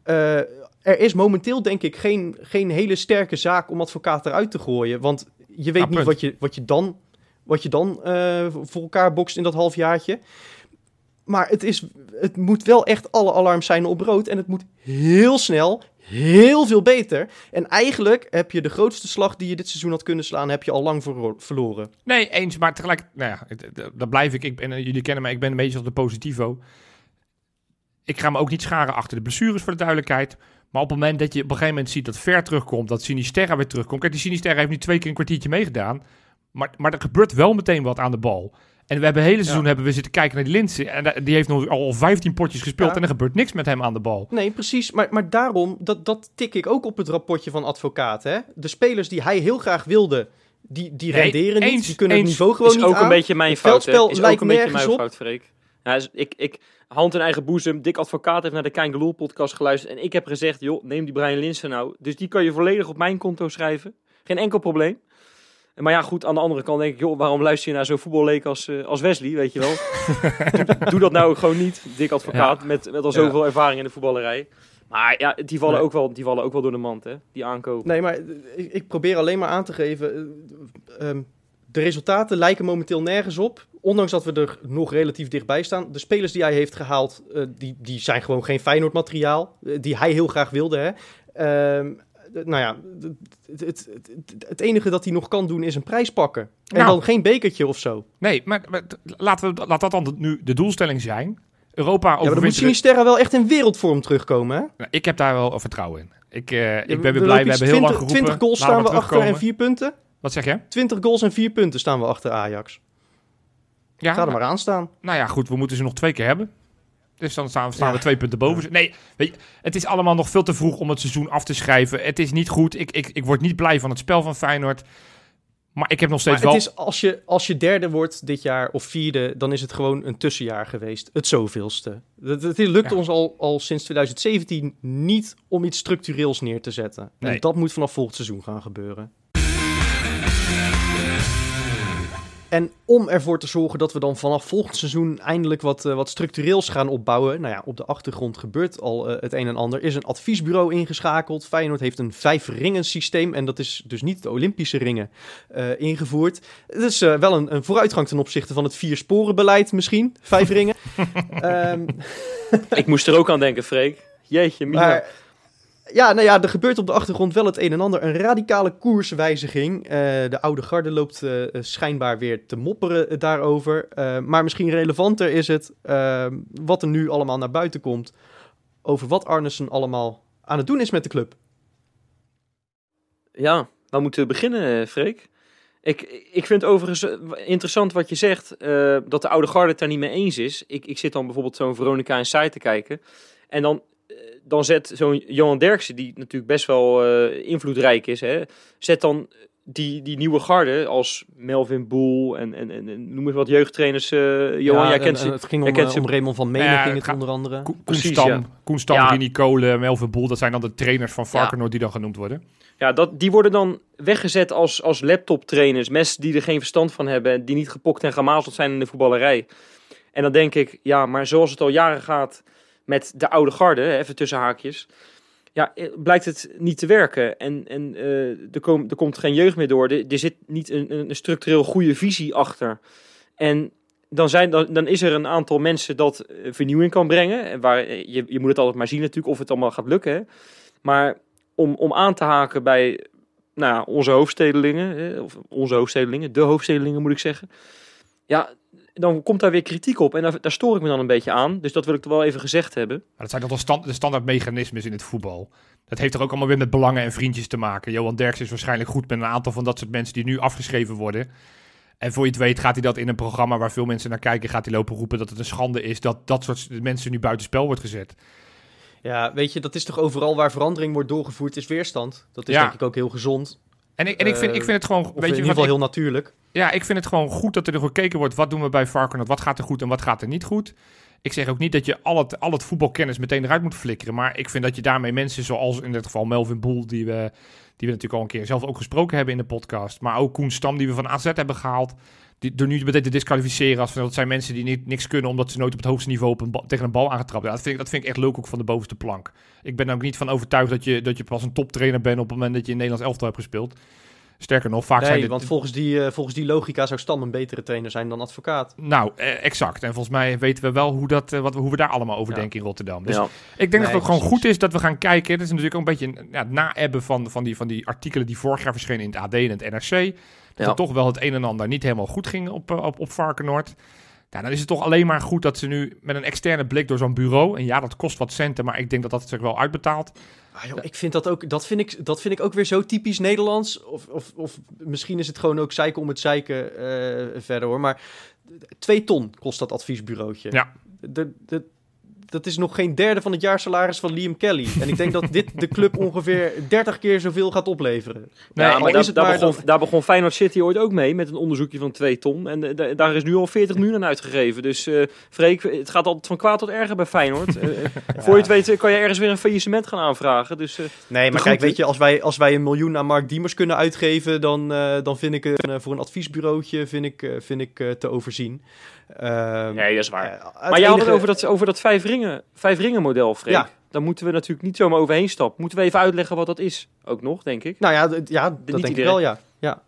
S1: Uh, er is momenteel denk ik geen, geen hele sterke zaak om advocaat eruit te gooien. Want je weet niet wat je, wat je dan, wat je dan uh, voor elkaar bokst in dat halfjaartje. Maar het, is, het moet wel echt alle alarms zijn op rood. En het moet heel snel, heel veel beter. En eigenlijk heb je de grootste slag die je dit seizoen had kunnen slaan, heb je al lang verloren.
S3: Nee, eens. Maar tegelijk, nou ja, dat blijf ik. ik ben, jullie kennen mij, ik ben een beetje op de positivo. Ik ga me ook niet scharen achter de blessures voor de duidelijkheid. Maar op het moment dat je op een gegeven moment ziet dat Ver terugkomt, dat Sinisterra weer terugkomt. Kijk, die Sinisterra heeft nu twee keer een kwartiertje meegedaan. Maar, maar er gebeurt wel meteen wat aan de bal. En we hebben het hele seizoen hebben we zitten kijken naar die Linse. En die heeft nog al 15 potjes gespeeld en er gebeurt niks met hem aan de bal.
S1: Nee, precies. Maar, maar daarom, dat, dat tik ik ook op het rapportje van advocaat. Hè? De spelers die hij heel graag wilde, die, die nee, renderen niet. Die kunnen het niveau gewoon
S2: is
S1: niet
S2: ook
S1: aan.
S2: een beetje mijn fout. Is ook een beetje mijn fout, Freek. Ja, ik, ik, hand in eigen boezem. Dik Advocaat heeft naar de Kein Geloel podcast geluisterd. En ik heb gezegd, joh, neem die Brian Linsen nou. Dus die kan je volledig op mijn konto schrijven. Geen enkel probleem. Maar ja, goed, aan de andere kant denk ik, joh, waarom luister je naar zo'n voetballeek als, uh, als Wesley, weet je wel? doe, dat nou gewoon niet, dik advocaat, met, met al zoveel ervaring in de voetballerij. Maar ja, die vallen, ook wel, die vallen ook wel door de mand, hè, die aankopen.
S1: Nee, maar ik, ik probeer alleen maar aan te geven, uh, um, de resultaten lijken momenteel nergens op. Ondanks dat we er nog relatief dichtbij staan. De spelers die hij heeft gehaald, uh, die, die zijn gewoon geen Feyenoord materiaal. die hij heel graag wilde, hè. Uh, nou ja, het, het, het, enige dat hij nog kan doen is een prijs pakken. En nou, dan geen bekertje of zo.
S3: Nee, maar, maar laten we, laat dat dan nu de doelstelling zijn. Europa
S1: ja, dan moet Sinisterra wel echt in wereldvorm terugkomen, hè?
S3: Nou, ik heb daar wel vertrouwen in. Ik, uh, ik ben weer blij, we hebben heel lang geroepen.
S1: 20 goals staan we achter en 4 punten.
S3: Wat zeg je?
S1: 20 goals en 4 punten staan we achter Ajax. Ja, Ga er maar aan staan.
S3: Nou ja, goed, we moeten ze nog twee keer hebben. Dus dan staan, staan we twee punten boven. Nee, weet je, het is allemaal nog veel te vroeg om het seizoen af te schrijven. Het is niet goed. Ik, ik, ik word niet blij van het spel van Feyenoord. Maar ik heb nog steeds
S1: maar
S3: het
S1: Is, als, je, als je derde wordt dit jaar of vierde, dan is het gewoon een tussenjaar geweest. Het zoveelste. Het, het lukt ons al, al sinds 2017 niet om iets structureels neer te zetten. Nee. En dat moet vanaf volgend seizoen gaan gebeuren. En om ervoor te zorgen dat we dan vanaf volgend seizoen eindelijk wat, uh, wat structureels gaan opbouwen. Nou ja, op de achtergrond gebeurt al uh, het een en ander. Is een adviesbureau ingeschakeld. Feyenoord heeft een vijf ringen systeem. En dat is dus niet de Olympische ringen uh, ingevoerd. Het is wel een, een, vooruitgang ten opzichte van het vier sporen beleid misschien. Vijf ringen. um,
S2: Ik moest er ook aan denken, Freek. Jeetje, Mina. Maar,
S1: ja, nou ja, er gebeurt op de achtergrond wel het een en ander. Een radicale koerswijziging. Uh, de oude garde loopt uh, schijnbaar weer te mopperen daarover. Uh, maar misschien relevanter is het wat er nu allemaal naar buiten komt. Over wat Arnessen allemaal aan het doen is met de club.
S2: Ja, we moeten beginnen, Freek. Ik, ik vind overigens interessant wat je zegt, dat de oude garde het daar niet mee eens is. Ik, ik zit dan bijvoorbeeld zo'n Veronica Inside te kijken. En dan dan zet zo'n Johan Derksen, die natuurlijk best wel uh, invloedrijk is, hè, zet dan die, die nieuwe garde als Melvin Boel en, en, en, noem eens wat jeugdtrainers. Uh, Johan, ja, jij kent ze.
S1: Het ging om, uh, om Raymond van Menen, ja, ging het, onder andere.
S3: Precies, Koen Stam, ja. Koen Stam ja. Rini Kolen, Melvin Boel, dat zijn dan de trainers van Varkenoord die dan genoemd worden.
S2: Ja, dat, die worden dan weggezet als, als laptop-trainers. Mensen die er geen verstand van hebben, die niet gepokt en gemazeld zijn in de voetballerij. En dan denk ik, ja, maar zoals het al jaren gaat met de oude garde, even tussen haakjes, ja, eh, blijkt het niet te werken. En, en uh, er, kom, er komt geen jeugd meer door. Er, zit niet een, een structureel goede visie achter. En dan, zijn, dan, dan is er een aantal mensen dat eh, vernieuwing kan brengen. Waar, je, je moet het altijd maar zien natuurlijk of het allemaal gaat lukken. Maar om, om aan te haken bij nou, onze hoofdstedelingen, of onze hoofdstedelingen, de hoofdstedelingen moet ik zeggen. Ja, dan komt daar weer kritiek op. En daar, daar, stoor ik me dan een beetje aan. Dus dat wil ik toch wel even gezegd hebben.
S3: Maar dat zijn toch wel stand, de standaard mechanismes in het voetbal. Dat heeft er ook allemaal weer met belangen en vriendjes te maken. Johan Derks is waarschijnlijk goed met een aantal van dat soort mensen die nu afgeschreven worden. En voor je het weet gaat hij dat in een programma waar veel mensen naar kijken, gaat hij lopen roepen dat het een schande is dat dat soort mensen nu buitenspel wordt gezet.
S1: Ja, weet je, dat is toch overal waar verandering wordt doorgevoerd, is weerstand. Dat is denk ik ook heel gezond.
S3: En ik, en ik, vind, ik vind het gewoon.
S1: Weet in je, ieder geval heel natuurlijk.
S3: Ja, ik vind het gewoon goed dat er gekeken wordt. Wat doen we bij Varkenoord? Wat gaat er goed en wat gaat er niet goed? Ik zeg ook niet dat je al het, al het voetbalkennis meteen eruit moet flikkeren. Maar ik vind dat je daarmee mensen zoals in dit geval Melvin Boel, die we, die we natuurlijk al een keer zelf ook gesproken hebben in de podcast. Maar ook Koen Stam, die we van AZ hebben gehaald. Die, door nu meteen te disqualificeren als van dat zijn mensen die niet, niks kunnen omdat ze nooit op het hoogste niveau op een tegen een bal aangetrapt hebben. Dat vind, ik, dat vind ik echt leuk ook van de bovenste plank. Ik ben er ook niet van overtuigd dat je, dat je pas een toptrainer bent op het moment dat je in Nederlands elftal hebt gespeeld. Sterker nog, vaak zijn
S1: Nee,
S3: dit,
S1: want volgens die, eh, volgens die logica zou Stam een betere trainer zijn dan advocaat.
S3: Nou, eh, exact. En volgens mij weten we wel hoe, dat, eh, wat, we- hoe we daar allemaal over
S1: Ja.
S3: denken in Rotterdam. Dus
S2: Ja.
S3: ik denk dat het gewoon goed is dat we gaan kijken. Het is natuurlijk ook een beetje ja, het naebben van, van, die, van die artikelen die vorig jaar verschenen in het AD en het NRC. Dat
S2: Ja.
S3: er toch wel het een en ander niet helemaal goed ging op, eh, op, op Varkenoord. Ja, dan is het toch alleen maar goed dat ze nu met een externe blik door zo'n bureau... en ja, dat kost wat centen, maar ik denk dat dat zich wel uitbetaalt.
S1: Ah, joh, ik vind dat ook, dat vind ik, dat vind ik ook weer zo typisch Nederlands. Of, of, of misschien is het gewoon ook zeiken om het zeiken eh, verder hoor. Maar twee ton kost dat adviesbureautje.
S3: Ja.
S1: De, de, dat is nog geen derde van het jaarsalaris van Liam Kelly. En ik denk dat dit de club ongeveer 30 keer zoveel gaat opleveren.
S3: Nee,
S2: ja,
S1: al
S2: maar daar,
S1: het
S2: daar,
S1: maar
S2: begon,
S1: dat-
S2: daar begon Feyenoord City ooit ook mee met een onderzoekje van 2 ton. En eh, da- daar is nu al 40 miljoen aan uitgegeven. Dus eh Freek, het gaat altijd van kwaad tot erger bij Feyenoord. Eh, Voor je het weet kan je ergens weer een faillissement gaan aanvragen. Dus eh,
S1: Nee, maar kijk, weet je, als wij, als wij een miljoen aan Mark Diemers kunnen uitgeven, dan, eh, dan vind ik een, voor een adviesbureautje vind ik, vind ik, te overzien. Ehm,
S2: nee, dat is waar.
S1: eh,
S2: Maar jij had het over dat, over dat vijf, ringen, vijf ringen model, Freek.
S1: Ja.
S2: Daar moeten we natuurlijk niet zomaar overheen stappen. Moeten we even uitleggen wat dat is. Ook nog, denk ik.
S1: Nou ja, ja dat denk ik
S2: iedereen.
S1: wel, ja. ja.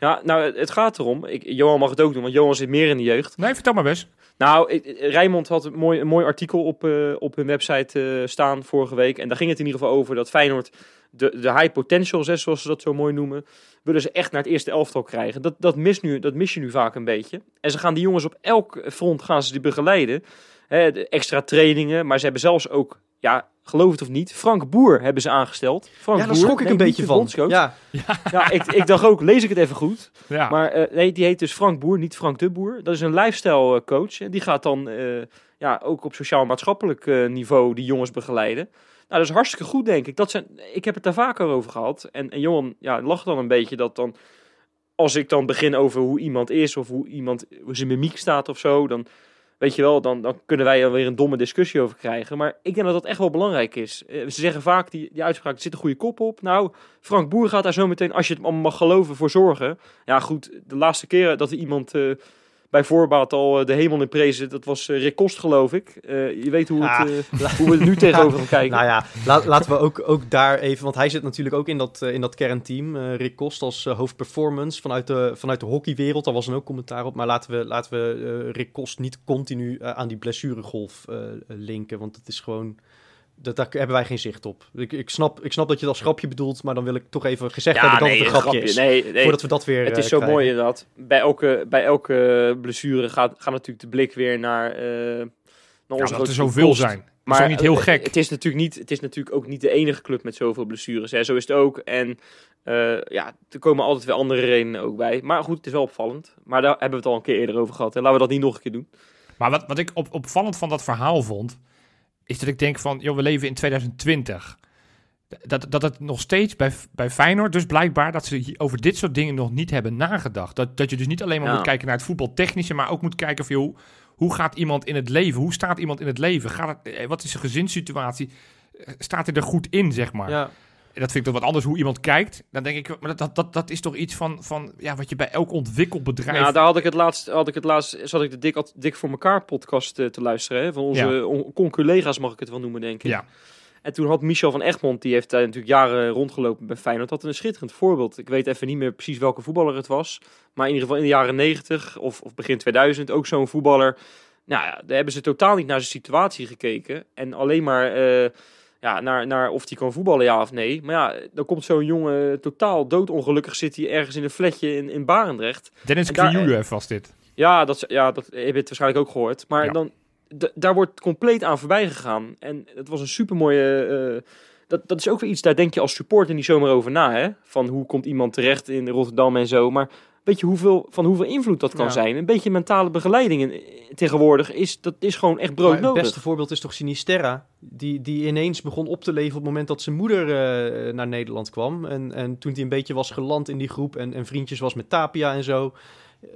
S2: Ja, nou, het- gaat erom. Ik, Johan mag het ook doen, want Johan zit meer in de jeugd.
S3: Nee, vertel maar best.
S2: Nou, ik- Rijnmond had een mooi, een mooi artikel op, eh, op hun website eh, staan vorige week. En daar ging het in ieder geval over dat Feyenoord de, de high potentials, zoals ze dat zo mooi noemen, willen ze echt naar het eerste elftal krijgen. Dat, dat, mis nu, dat mis je nu vaak een beetje. En ze gaan die jongens op elk front gaan ze die begeleiden. De extra trainingen, maar ze hebben zelfs ook, ja, geloof het of niet, Frank Boer hebben ze aangesteld. Frank
S1: Ja, daar
S2: Boer,
S1: schrok ik
S2: nee,
S1: een beetje van.
S2: bondscoach.
S1: Ja,
S2: Ja, ik, ik dacht ook, lees ik het even goed.
S3: Ja.
S2: Maar eh, nee, die heet dus Frank Boer, niet Frank de Boer. Dat is een lifestyle eh, coach. En die gaat dan eh, ja, ook op sociaal-maatschappelijk eh, niveau die jongens begeleiden. Nou, dat is hartstikke goed, denk ik. Dat zijn, ik heb het daar vaker over gehad. En, en Johan ja, lacht dan een beetje dat dan... Als ik dan begin over hoe iemand is of hoe iemand hoe zijn mimiek staat of zo... dan weet je wel, dan, dan kunnen wij er weer een domme discussie over krijgen. Maar ik denk dat dat echt wel belangrijk is. Eh, ze zeggen vaak, die, die uitspraak, er zit een goede kop op. Nou, Frank Boer gaat daar zo meteen, als je het allemaal mag geloven, voor zorgen. Ja, goed, de laatste keer dat er iemand eh, bij voorbaat al eh, de hemel in prezen, dat was eh, Rick Kost, geloof ik. Eh, je weet hoe, het, hoe we er nu tegenover gaan kijken.
S1: nou ja, la- laten we ook, ook daar even, want hij zit natuurlijk ook in dat, in dat kernteam. Rick Kost als hoofdperformance vanuit de, vanuit de hockeywereld. Daar was dan ook commentaar op. Maar laten we, laten we Rick Kost niet continu aan die blessuregolf linken. Want het is gewoon, dat, daar hebben wij geen zicht op. Ik, ik, snap, ik snap dat je dat als grapje bedoelt, maar dan wil ik toch even gezegd hebben dat het een grapje, is.
S2: Nee, nee.
S1: Voordat we dat weer
S2: Het
S1: eh,
S2: is zo
S1: krijgen.
S2: mooi inderdaad. Bij elke, bij elke blessure gaat, gaat natuurlijk de blik weer naar, eh naar
S3: Ja,
S2: onze
S3: omdat er
S2: grote
S3: zoveel
S2: Kost.
S3: zijn. Maar
S2: Maar
S3: is ook niet heel
S2: eh,
S3: gek.
S2: Het is, natuurlijk niet, het is natuurlijk ook niet de enige club met zoveel blessures. Hè. Zo is het ook. En eh, ja, er komen altijd weer andere redenen ook bij. Maar goed, het is wel opvallend. Maar daar hebben we het al een keer eerder over gehad. Hè. Laten we dat niet nog een keer doen.
S3: Maar wat, wat ik op, opvallend van dat verhaal vond, is dat ik denk van, joh, we leven in 2020. Dat, dat het nog steeds bij, bij Feyenoord, dus blijkbaar dat ze over dit soort dingen nog niet hebben nagedacht. Dat, dat je dus niet alleen maar
S2: Ja.
S3: moet kijken naar het voetbaltechnische, maar ook moet kijken van, joh, hoe gaat iemand in het leven? Hoe staat iemand in het leven? Gaat het, eh, wat is zijn gezinssituatie? Eh, Staat hij er goed in, zeg maar?
S1: Ja,
S3: dat vind ik toch wat anders hoe iemand kijkt. Dan denk ik, maar dat, dat, dat, is toch iets van, van ja, wat je bij elk ontwikkeld bedrijf...
S2: Ja, daar had ik het laatst, had ik het laatst zat ik de Dik, Dik voor elkaar podcast eh, te luisteren. Hè, van onze
S3: Ja.
S2: on- conculega's mag ik het wel noemen, denk ik.
S3: Ja.
S2: En toen had Michel van Egmond, die heeft daar natuurlijk jaren rondgelopen bij Feyenoord, had een schitterend voorbeeld. Ik weet even niet meer precies welke voetballer het was. Maar in ieder geval in de jaren 90 of, of begin 2000 ook zo'n voetballer. Nou ja, daar hebben ze totaal niet naar zijn situatie gekeken. En alleen maar eh, ja, naar, naar of hij kan voetballen, ja of nee. Maar ja, dan komt zo'n jongen totaal doodongelukkig zit hij ergens in een flatje in, in Barendrecht.
S3: Dennis Krijulev was dit.
S2: Ja, dat, ja, dat heb je het waarschijnlijk ook gehoord. Maar
S3: Ja.
S2: dan, daar wordt compleet aan voorbij gegaan. En het was een supermooie... eh dat, dat is ook weer iets, daar denk je als supporter niet zomaar over na. Hè? Van hoe komt iemand terecht in Rotterdam en zo. Maar weet je hoeveel, van hoeveel invloed dat kan
S1: Ja.
S2: zijn? Een beetje mentale begeleiding in- tegenwoordig is, dat is gewoon echt
S1: Maar het
S2: broodnodig.
S1: beste voorbeeld is toch Sinisterra, die, die ineens begon op te leven op het moment dat zijn moeder eh, naar Nederland kwam. En, en toen hij een beetje was geland in die groep en, en vriendjes was met Tapia en zo. eh,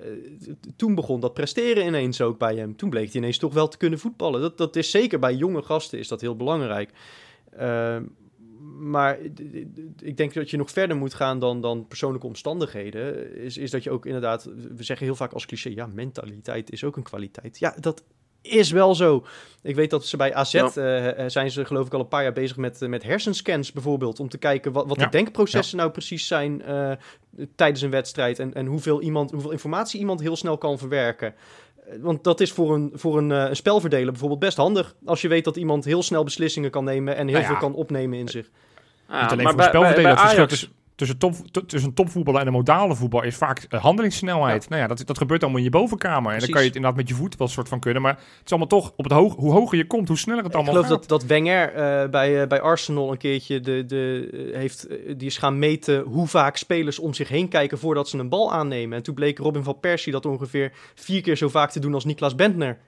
S1: toen begon dat presteren ineens ook bij hem. Toen bleek hij ineens toch wel te kunnen voetballen. Dat, dat is zeker bij jonge gasten is dat heel belangrijk. Eh, maar ik denk dat je nog verder moet gaan dan, dan persoonlijke omstandigheden. Is, is dat je ook inderdaad, we zeggen heel vaak als cliché, ja, mentaliteit is ook een kwaliteit. Ja, dat is wel zo. Ik weet dat ze bij AZ
S2: Ja.
S1: eh, zijn ze geloof ik al een paar jaar bezig met, met hersenscans bijvoorbeeld. Om te kijken wat, wat
S3: Ja.
S1: de denkprocessen nou precies zijn eh, tijdens een wedstrijd. En, en hoeveel, iemand, hoeveel informatie iemand heel snel kan verwerken. Want dat is voor een, voor een, eh, een spelverdeler bijvoorbeeld best handig. Als je weet dat iemand heel snel beslissingen kan nemen en heel
S3: Nou ja.
S1: veel kan opnemen in zich.
S2: Ja,
S3: Niet alleen
S2: maar
S3: voor
S2: bij-
S3: spelverdeler.
S2: bij-
S3: Het
S2: bij
S3: verschil
S2: Ajax-
S3: tussen, top, tussen een topvoetballer en een modale voetbal is vaak eh, handelingssnelheid. Nou ja, dat, dat gebeurt allemaal in je bovenkamer. En dan kan je het inderdaad met je voet wel soort van kunnen. Maar het is allemaal toch, op het hoog, hoe hoger je komt, hoe sneller het
S1: Ik
S3: allemaal
S1: geloof
S3: gaat.
S1: dat, dat Wenger eh, bij, eh, bij Arsenal een keertje de, de, heeft, die is gaan meten hoe vaak spelers om zich heen kijken voordat ze een bal aannemen. En toen bleek Robin van Persie dat ongeveer vier keer zo vaak te doen als Niklas Bentner.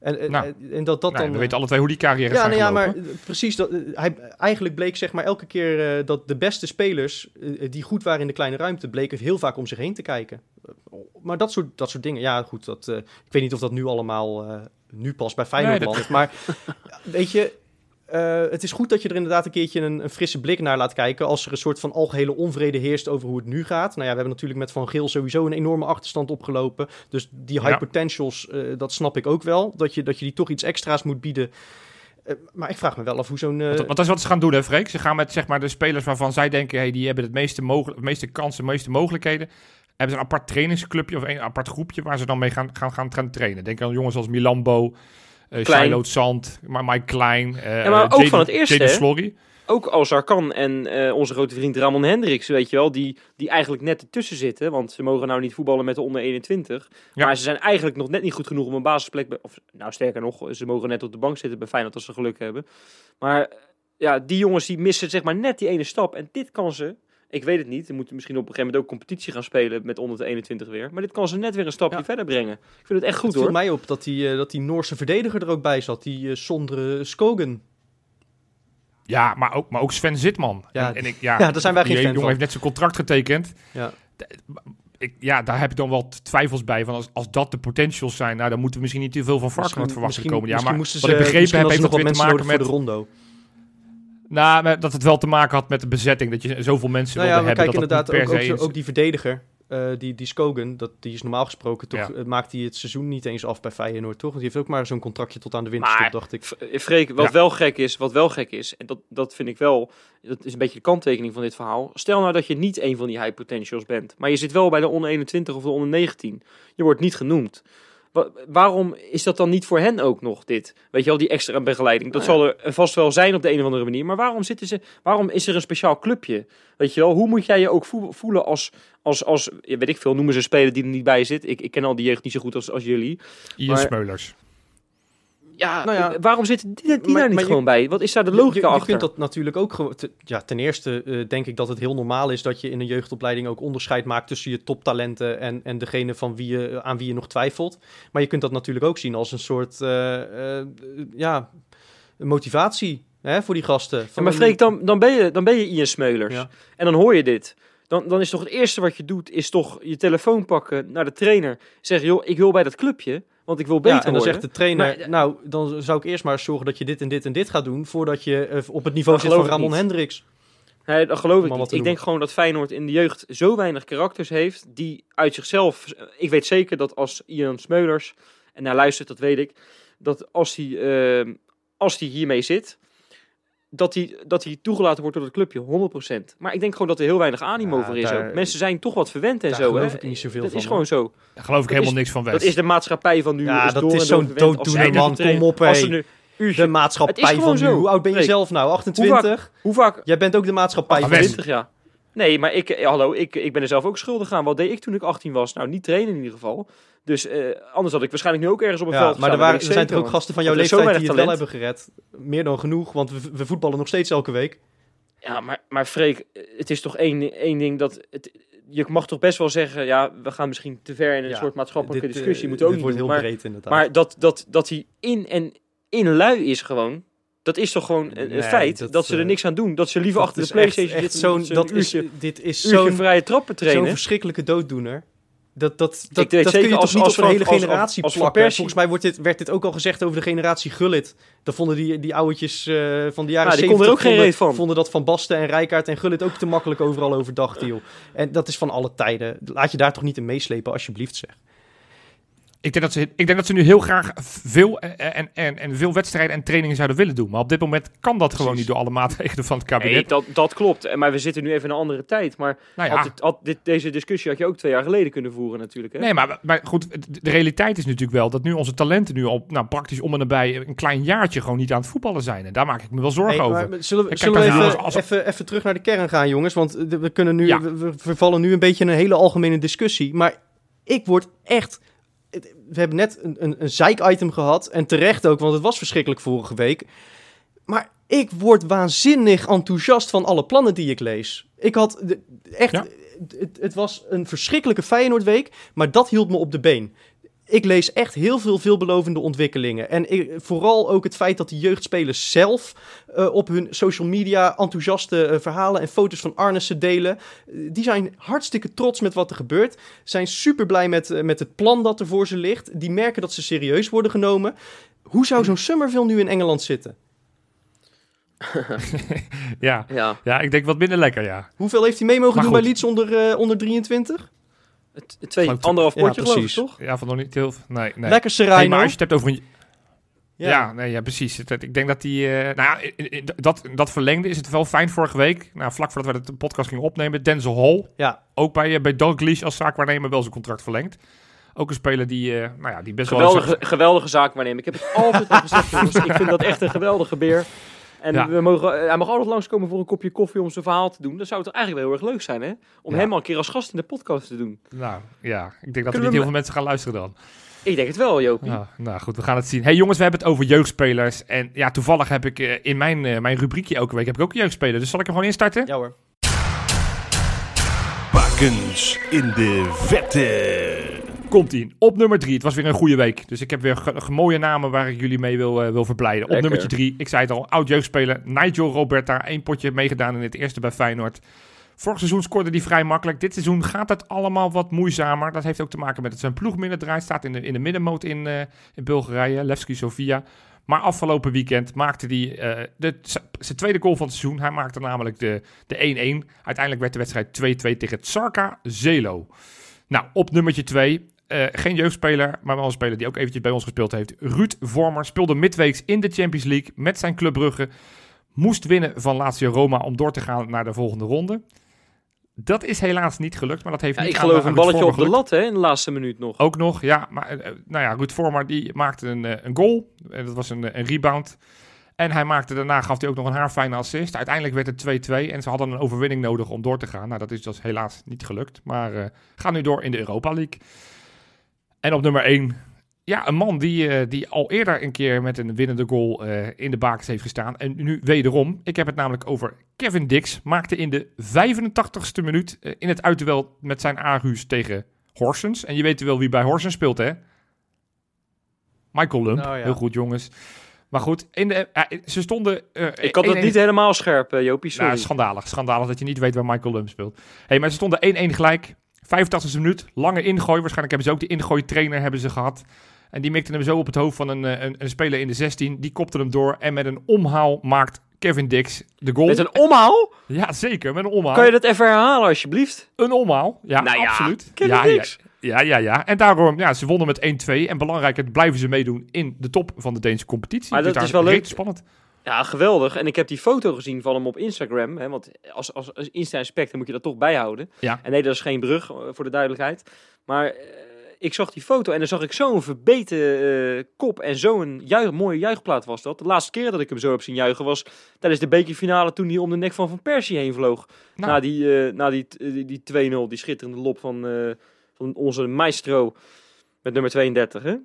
S1: En, en-
S3: Nou,
S1: en dat dat
S3: Nou,
S1: dan...
S3: we weten alle twee hoe die carrière
S1: ja, nou ja, maar eh, precies. Dat, eh, hij, eigenlijk bleek zeg maar elke keer eh, dat de beste spelers eh, die goed waren in de kleine ruimte, bleken heel vaak om zich heen te kijken. Eh, maar dat soort, dat soort dingen, ja goed, dat, eh, ik weet niet of dat nu allemaal eh, nu pas bij Feyenoord
S3: Nee, dat-
S1: landt. Maar weet je, eh, het is goed dat je er inderdaad een keertje een, een frisse blik naar laat kijken als er een soort van algehele onvrede heerst over hoe het nu gaat. Nou ja, we hebben natuurlijk met Van Geel sowieso een enorme achterstand opgelopen. Dus die high
S3: Ja.
S1: potentials, eh, dat snap ik ook wel. Dat je, dat je die toch iets extra's moet bieden. Eh, maar ik vraag me wel af hoe zo'n...
S3: Want, dat is wat ze gaan doen, hè, Freek? Ze gaan met zeg maar, de spelers waarvan zij denken... Hey, die hebben het meeste, mogel- meeste kansen, de meeste mogelijkheden... hebben ze een apart trainingsclubje of een apart groepje... waar ze dan mee gaan, gaan, gaan, gaan trainen. Denk aan jongens als Milambo, eh
S2: Klein.
S3: Shiloh Zand, maar Mike Klein... eh,
S2: Ja, maar ook
S3: Jaden-
S2: van het eerste. Ook als Arkan en eh, onze grote vriend Ramon Hendricks, weet je wel, die, die eigenlijk net ertussen zitten. Want ze mogen nou niet voetballen met de onder 21.
S3: Ja.
S2: Maar ze zijn eigenlijk nog net niet goed genoeg om een basisplek... bij- Of, nou, sterker nog, ze mogen net op de bank zitten bij Feyenoord als ze geluk hebben. Maar eh, ja, die jongens die missen zeg maar net die ene stap. En dit kan ze... Ik weet het niet. Ze moeten misschien op een gegeven moment ook competitie gaan spelen met onder de 21 weer. Maar dit kan ze net weer een stapje
S1: Ja.
S2: verder brengen. Ik vind het echt goed
S1: het viel
S2: hoor.
S1: mij op dat die, eh, dat die Noorse verdediger er ook bij zat. Die eh Sondre Skogen.
S3: Ja, maar ook, maar ook Sven Zitman.
S1: Ja,
S3: en, en ik, ja,
S1: ja, daar zijn wij geen
S3: die
S1: fan
S3: jongen
S1: van.
S3: heeft net zijn contract getekend.
S1: Ja.
S3: Ik, ja, daar heb ik dan wel twijfels bij. Van als, als dat de potentials zijn, nou, dan moeten we misschien niet te veel van Varkenoord verwachten komende jaar.
S1: misschien
S3: Maar
S1: moesten
S3: wat
S1: ze,
S3: ik begrepen
S1: misschien
S3: heb, heeft
S1: ze
S3: dat weer te
S1: mensen
S3: maken met...
S1: voor de rondo.
S3: Nou, maar dat het wel te maken had met de bezetting. Dat je zoveel mensen
S1: Nou ja,
S3: wilde hebben.
S1: kijken
S3: dat
S1: inderdaad ook,
S3: per
S1: ook,
S3: se
S1: zo- ook die verdediger, eh, die, die Skogen, dat, die is normaal gesproken toch,
S3: Ja.
S1: eh, maakt hij het seizoen niet eens af bij Feyenoord, toch? Want die heeft ook maar zo'n contractje tot aan de winterstop,
S2: Maar-
S1: dacht ik.
S2: Eh, Freek, wat
S3: Ja.
S2: wel gek is, wat wel gek is, en dat, dat vind ik wel, dat is een beetje de kanttekening van dit verhaal. Stel nou dat je niet een van die high potentials bent, maar je zit wel bij de onder 21 of de onder 19. Je wordt niet genoemd. Wa- waarom is dat dan niet voor hen ook nog dit? Weet je wel, die extra begeleiding. Dat
S1: Nou
S2: zal er vast wel zijn op de een of andere manier. Maar waarom, zitten ze, waarom is er een speciaal clubje? Weet je wel, hoe moet jij je ook voe- voelen als, als, als weet ik veel, noemen ze een speler die er niet bij zit. Ik, ik ken al die jeugd niet zo goed als, als jullie.
S3: Ian
S2: maar-
S3: Smeulers.
S2: Ja,
S1: Nou ja,
S2: waarom zitten die, die
S1: maar-
S2: daar niet
S1: maar je-
S2: gewoon bij? Wat is daar de
S1: Je-
S2: logica
S1: je, je
S2: achter?
S1: kunt dat natuurlijk ook gewoon... te- ja, ten eerste eh, denk ik dat het heel normaal is dat je in een jeugdopleiding ook onderscheid maakt tussen je toptalenten en, en degene van wie je, aan wie je nog twijfelt. Maar je kunt dat natuurlijk ook zien als een soort eh, eh, ja, motivatie hè, voor die gasten.
S2: Ja,
S1: Van
S2: maar
S1: een-
S2: Freek, dan, dan, ben je, dan ben je Ian Smeulers.
S1: Ja.
S2: En dan hoor je dit. Dan, dan is toch het eerste wat je doet, is toch je telefoon pakken naar de trainer. Zeggen, joh, ik wil bij dat clubje, want ik wil beter
S1: Ja, en dan
S2: worden.
S1: zegt de trainer,
S2: Maar-
S1: nou, dan zou ik eerst maar zorgen dat je dit en dit en dit gaat doen, voordat je eh, op het niveau zit van Ramon. Hendricks.
S2: Nee, dat geloof ik niet. Ik denk gewoon dat Feyenoord in de jeugd zo weinig karakters heeft, die uit zichzelf... Ik weet zeker dat als Ian Smeulers, en hij luistert, dat weet ik, dat als hij, eh, als hij hiermee zit, dat hij, dat hij toegelaten wordt door het clubje, 100%. Maar ik denk gewoon dat er heel weinig animo
S1: Ja,
S2: voor is
S1: daar-
S2: ook. Mensen zijn toch wat verwend en
S1: Daar
S2: zo.
S1: geloof
S2: hè?
S1: ik niet zoveel
S2: dat
S1: van,
S2: is gewoon zo.
S3: Daar geloof ik
S2: Dat
S3: helemaal
S2: is-
S3: niks van West.
S2: Dat is de maatschappij van nu.
S1: Ja,
S2: is
S1: dat
S2: door
S1: is
S2: en
S1: zo'n dooddoener,
S2: zij
S1: man. Kom op, hé. De maatschappij van nu. Hoe oud ben je zelf nou? 28?
S2: Hoe vaak?
S1: Jij bent ook de maatschappij van
S3: West.
S2: 20 jaar. Nee, maar ik, eh, hallo, ik, ik ben er zelf ook schuldig aan. Wat deed ik toen ik 18 was? Nou, niet trainen in ieder geval. Dus eh, anders had ik waarschijnlijk nu ook ergens op een
S1: Ja,
S2: veld
S1: maar er, waren, er zijn toch ook gasten van jouw leeftijd die het wel hebben gered. Meer dan genoeg, want we, we voetballen nog steeds elke week.
S2: Ja, maar, maar Freek, eh, het is toch één, één ding dat... Het, je mag toch best wel zeggen, ja, we gaan misschien te ver in een
S1: Ja,
S2: soort maatschappelijke
S1: Dit,
S2: discussie. Moeten we ook
S1: dit
S2: niet
S1: wordt
S2: doen.
S1: heel
S2: Maar,
S1: breed inderdaad.
S2: maar dat, dat, dat hij in en in lui is gewoon... Dat is toch gewoon een,
S1: Nee,
S2: feit dat,
S1: dat,
S2: ze er
S1: eh,
S2: niks aan doen. Dat ze liever
S1: dat
S2: achter de
S1: echt-
S2: Playstation
S1: echt
S2: zitten.
S1: zo'n, dat is,
S2: uurtje,
S1: dit is zo'n
S2: vrije trappen
S1: zo'n verschrikkelijke dooddoener. Dat, dat, dat,
S2: Ik weet
S1: dat
S2: zeker
S1: kun je
S2: als-
S1: toch niet
S2: als
S1: op een hele
S2: als-
S1: generatie
S2: als
S1: plakken. Volgens mij wordt dit, werd dit ook al gezegd over de generatie Gullit. Dan vonden die, die ouwtjes eh, van de jaren
S2: Ja, die
S1: 70
S2: konden er ook geen
S1: vonden,
S2: reet van.
S1: vonden dat Van Basten en Rijkaard en Gullit ook te makkelijk overal over dachten, joh. En dat is van alle tijden. Laat je daar toch niet in meeslepen, alsjeblieft zeg.
S3: Ik denk, dat ze, ik denk dat ze nu heel graag veel, eh, en, en, en veel wedstrijden en trainingen zouden willen doen. Maar op dit moment kan dat gewoon niet door alle maatregelen van het kabinet.
S2: Nee, dat, dat klopt. En- Maar we zitten nu even in een andere tijd. Maar
S3: nou ja,
S2: had het, had dit, deze discussie had je ook twee jaar geleden kunnen voeren natuurlijk. Hè?
S3: Nee, maar, maar goed, de- realiteit is natuurlijk wel dat nu onze talenten nu al nou, praktisch om en nabij een klein jaartje gewoon niet aan het voetballen zijn. En daar maak ik me wel zorgen
S1: Hey,
S3: over.
S1: zullen we,
S3: Kijk,
S1: zullen we even,
S3: als-
S1: even, even terug naar de kern gaan, jongens? Want eh, we, kunnen nu,
S3: Ja.
S1: we, we vervallen nu een beetje in een hele algemene discussie. Maar ik word echt... We hebben net een, een, een zeik-item gehad. En terecht ook, want het was verschrikkelijk vorige week. Maar ik word waanzinnig enthousiast van alle plannen die ik lees. Ik had echt...
S3: Ja.
S1: Het, het was een verschrikkelijke Feyenoordweek, maar dat hield me op de been. Ik lees echt heel veel veelbelovende ontwikkelingen. En ik- vooral ook het feit dat de jeugdspelers zelf eh, op hun social media enthousiaste eh, verhalen en foto's van Arnissen delen. Eh, die zijn hartstikke trots met wat er gebeurt. Zijn super blij met, met het plan dat er voor ze ligt. Die merken dat ze serieus worden genomen. Hoe zou zo'n Summerville nu in Engeland zitten?
S3: Ja.
S2: Ja,
S3: ja, ik denk wat minder lekker, ja.
S1: Hoeveel heeft hij mee mogen
S3: Maar
S1: doen bij. Leeds onder, onder 23?
S2: Het, twee, anderhalf
S1: Ja,
S2: potje geloof ik,
S1: precies.
S2: toch?
S3: Ja, van nog niet heel veel. Nee, nee.
S1: Lekker
S3: Hey,
S1: Serrano.
S3: maar als je het hebt over een... Ja,
S1: ja.
S3: nee, ja precies. Ik denk dat die... eh, nou ja, dat, dat verlengde is het wel fijn vorige week. Nou, vlak voordat we de podcast gingen opnemen. Denzel Hall,
S1: Ja.
S3: ook bij, eh, bij Dalglish als zaakwaarnemer wel zijn contract verlengd. Ook een speler die, eh, nou ja, die best wel...
S2: Geweldige, geweldige zaak waarnemen. Ik heb het altijd al gezegd, jongens. Ik vind dat echt een geweldige beer. En
S3: Ja.
S2: we mogen, hij mag altijd langskomen voor een kopje koffie om zijn verhaal te doen. Dan zou het toch eigenlijk wel heel erg leuk zijn, hè? Om
S3: Ja.
S2: hem al een keer als gast in de podcast te doen.
S3: Nou, ja. Ik denk dat er niet heel veel mensen gaan luisteren dan.
S2: Ik denk het wel, Jopie.
S3: Ja, nou goed, we gaan het zien. Hey jongens, we hebben het over jeugdspelers. En ja, toevallig heb ik eh, in mijn, eh, mijn rubriekje elke week heb ik ook een jeugdspeler. Dus zal ik hem gewoon instarten?
S1: Ja hoor.
S4: Bakens in de vette.
S3: Komt ie. Op nummer drie. Het was weer een goede week. Dus ik heb weer ge- ge- mooie namen waar ik jullie mee wil, eh, wil verblijden. Op nummertje drie. Ik zei het al. Oud jeugdspeler. Nigel Roberta. Eén potje meegedaan in het eerste bij Feyenoord. Vorig seizoen scoorde hij vrij makkelijk. Dit seizoen gaat het allemaal wat moeizamer. Dat heeft ook te maken met dat zijn ploeg minder draait. Staat in de, in de middenmoot in, eh, in Bulgarije. Levski Sofia. Maar afgelopen weekend maakte hij eh, de- zijn tweede goal van het seizoen. Hij maakte namelijk de de 1-1. Uiteindelijk werd de wedstrijd 2-2 tegen Tsarka Zelo. Nou, op nummertje 2. Geen jeugdspeler, maar wel een speler die ook eventjes bij ons gespeeld heeft. Ruud Vormer speelde midweeks in de Champions League met zijn Club Brugge. Moest winnen van Lazio Roma om door te gaan naar de volgende ronde. Dat is helaas niet gelukt, maar dat heeft
S2: Ja,
S3: niet
S2: ik
S3: aan-
S2: geloof
S3: aan
S2: een balletje op de lat, hè? In de laatste minuut nog.
S3: Ook nog, ja. Maar eh, nou ja, Ruud Vormer die maakte een, eh, een goal. En dat was een, eh, een rebound. En hij maakte daarna, gaf hij ook nog een haarfijne assist. Uiteindelijk werd het 2-2 en ze hadden een overwinning nodig om door te gaan. Nou, dat is dus helaas niet gelukt. Maar eh gaan nu door in de Europa League. En op nummer 1, ja, een man die, eh, die al eerder een keer met een winnende goal eh, in de bakens heeft gestaan. En nu wederom, ik heb het namelijk over Kevin Dix. Maakte in de 85ste minuut eh, in het uitduel met zijn Aarhus tegen Horsens. En je weet wel wie bij Horsens speelt, hè? Michael Lump.
S1: Nou ja.
S3: Heel goed, jongens. Maar goed, in de, ze stonden... eh,
S2: Ik had het
S3: 1-1
S2: niet helemaal scherp, Jopie. Sorry.
S3: nou, schandalig. Schandalig dat je niet weet waar Michael Lump speelt. hey, maar ze stonden 1-1 gelijk. 85e minuut. Lange ingooi. Waarschijnlijk hebben ze ook de ingooi trainer hebben ze gehad. En die mikte hem zo op het hoofd van een, eh, een, een speler in de 16. Die kopte hem door. En met een omhaal maakt Kevin Dix de goal.
S2: Met een omhaal?
S3: Ja, zeker. Met een omhaal.
S2: Kan je dat even herhalen, alsjeblieft?
S3: Een omhaal. Ja,
S2: Nou ja,
S3: absoluut.
S2: Kevin
S3: ja,
S2: Dix.
S3: Ja, ja, ja, ja. En daarom, ja, ze wonnen met 1-2. En belangrijker, blijven ze meedoen in de top van de Deense competitie.
S2: Maar
S3: Dus
S2: dat is wel leuk.
S3: spannend.
S2: Ja, geweldig. En ik heb die foto gezien van hem op Instagram. Hè, want als, als, als Insta-inspector moet je dat toch bijhouden.
S3: Ja.
S2: En nee, dat is geen brug, eh, voor de duidelijkheid. Maar eh, ik zag die foto en dan zag ik zo'n verbeten eh, kop. En zo'n juich, mooie juichplaat was dat. De laatste keer dat ik hem zo heb zien juichen was tijdens de bekerfinale... toen hij om de nek van Van Persie heen vloog.
S3: Nou,
S2: Na die, na die, die, die 2-0, die schitterende lop van, van onze maestro met nummer 32. Hè?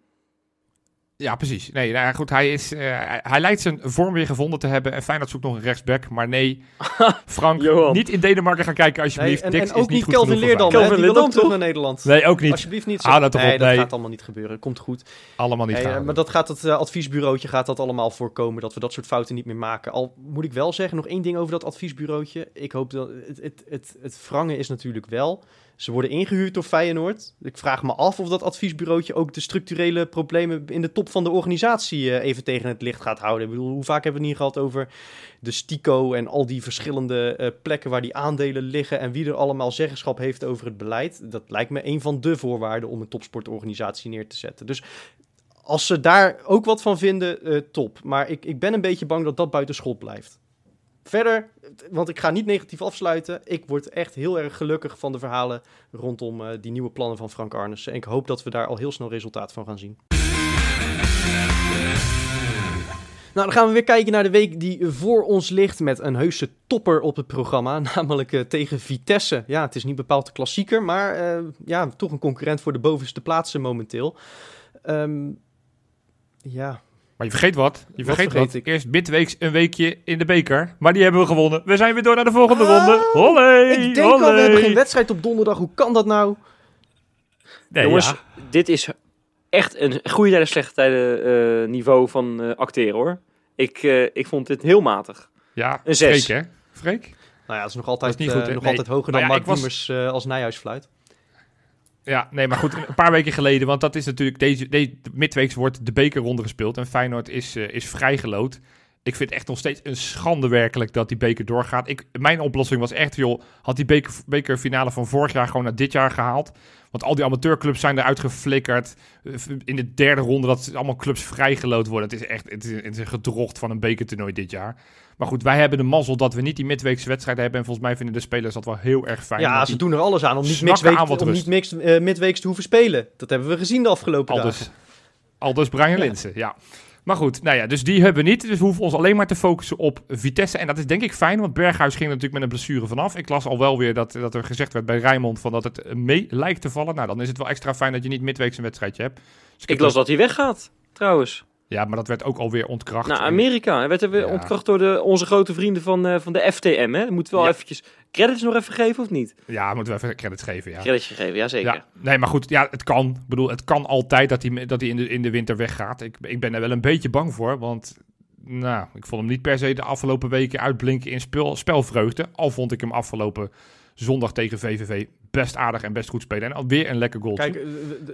S3: Ja, precies. Nee, nou ja, goed, hij, is, eh, hij, lijkt zijn vorm weer gevonden te hebben. En Feyenoord zoekt nog een rechtsback. Maar nee, Frank, niet in Denemarken gaan kijken
S1: Nee,
S3: alsjeblieft.
S1: en,
S3: Dix
S1: en ook
S3: is niet goed
S1: Kelvin Leerdam?
S2: Kelvin Leerdam,
S1: terug
S2: toch?
S1: naar Nederland.
S3: Nee, ook niet.
S1: Alsjeblieft niet.
S3: Hou dat toch
S1: nee,
S3: op,
S1: dat
S3: nee.
S1: gaat allemaal niet gebeuren. Komt goed.
S3: Allemaal niet
S1: Nee, eh,
S3: gaan.
S1: maar dat gaat het eh, adviesbureautje gaat dat allemaal voorkomen, dat we dat soort fouten niet meer maken. Al moet ik wel zeggen, nog één ding over dat adviesbureautje. Ik hoop dat het, het, het, het wrangen is natuurlijk wel. Ze worden ingehuurd door Feyenoord. Ik vraag me af of dat adviesbureautje ook de structurele problemen in de top van de organisatie eh, even tegen het licht gaat houden. Ik bedoel, hoe vaak hebben we het niet gehad over de Stico en al die verschillende eh, plekken waar die aandelen liggen en wie er allemaal zeggenschap heeft over het beleid. Dat lijkt me een van de voorwaarden om een topsportorganisatie neer te zetten. Dus als ze daar ook wat van vinden, eh, top. Maar ik, ik ben een beetje bang dat dat buiten schot blijft. Verder, want ik ga niet negatief afsluiten. Ik word echt heel erg gelukkig van de verhalen rondom eh, die nieuwe plannen van Frank Arnissen. En ik hoop dat we daar al heel snel resultaat van gaan zien. Nou, dan gaan we weer kijken naar de week die voor ons ligt met een heuse topper op het programma, namelijk eh, tegen Vitesse. Ja, het is niet bepaald de klassieker, maar eh, ja, toch een concurrent voor de bovenste plaatsen momenteel. Ehm, ja,
S3: Maar je vergeet wat. Je
S1: Wat
S3: vergeet wat.
S1: ik?
S3: Eerst midweeks een weekje in de beker. Maar die hebben we gewonnen. We zijn weer door naar de volgende
S1: Oh,
S3: ronde. Holley!
S1: ik denk al, we hebben geen wedstrijd op donderdag. Hoe kan dat nou?
S3: Nee,
S2: Jongens,
S3: ja.
S2: dit is echt een goede tijden, slechte tijden eh, niveau van eh, acteren hoor. Ik, eh, ik vond dit heel matig.
S3: Ja,
S2: Een zes.
S3: Freek, hè? Freek?
S1: Nou ja, het is nog altijd,
S3: niet goed,
S1: eh, nog
S3: Nee.
S1: altijd hoger dan
S3: ja,
S1: Mark
S3: ik was-
S1: Diemers eh, als Nijhuisfluit.
S3: Ja, nee, maar goed, een paar weken geleden, want dat is natuurlijk, deze, deze midweeks wordt de bekerronde gespeeld en Feyenoord is, eh, is vrijgeloot. Ik vind het echt nog steeds een schande werkelijk dat die beker doorgaat. Ik, mijn oplossing was echt, joh, had die beker, bekerfinale van vorig jaar gewoon naar dit jaar gehaald. Want al die amateurclubs zijn eruit geflikkerd. Eh, In de derde ronde dat allemaal clubs vrijgeloot worden. Het is echt het is, het is een gedrocht van een bekertoernooi dit jaar. Maar goed, wij hebben de mazzel dat we niet die midweekse wedstrijden hebben. En volgens mij vinden de spelers dat wel heel erg fijn.
S1: Ja, ze doen er alles aan om niet, mixweek,
S3: aan wat
S1: om niet mix, eh, midweeks te hoeven spelen. Dat hebben we gezien de afgelopen
S3: Aldus,
S1: dagen.
S3: Aldus Brian
S1: Ja.
S3: Linsen, ja. Maar goed, nou ja, dus die hebben we niet. Dus we hoeven ons alleen maar te focussen op Vitesse. En dat is denk ik fijn, want Berghuis ging er natuurlijk met een blessure vanaf. Ik las al wel weer dat, dat er gezegd werd bij Rijnmond van dat het mee lijkt te vallen. Nou, dan is het wel extra fijn dat je niet midweeks een wedstrijdje hebt. Dus
S2: Ik las
S3: dat
S2: hij weggaat, trouwens.
S3: Ja, maar dat werd ook alweer ontkracht. En-
S2: Amerika. Hij werd er weer
S3: Ja.
S2: ontkracht door de, onze grote vrienden van, eh, van de FTM. Hè? Moeten we wel
S3: Ja.
S2: eventjes credits nog even geven of niet?
S3: Ja, moeten we even credits geven, ja.
S2: Credits geven, ja zeker.
S3: Ja, nee, maar goed, ja, het kan. Ik bedoel, het kan altijd dat hij, dat hij in, de, in de winter weggaat. Ik, ik ben er wel een beetje bang voor, want nou, ik vond hem niet per se de afgelopen weken uitblinken in spel, spelvreugde. Al vond ik hem afgelopen zondag tegen VVV best aardig en best goed spelen. En alweer een lekker goal.
S1: Kijk, eh,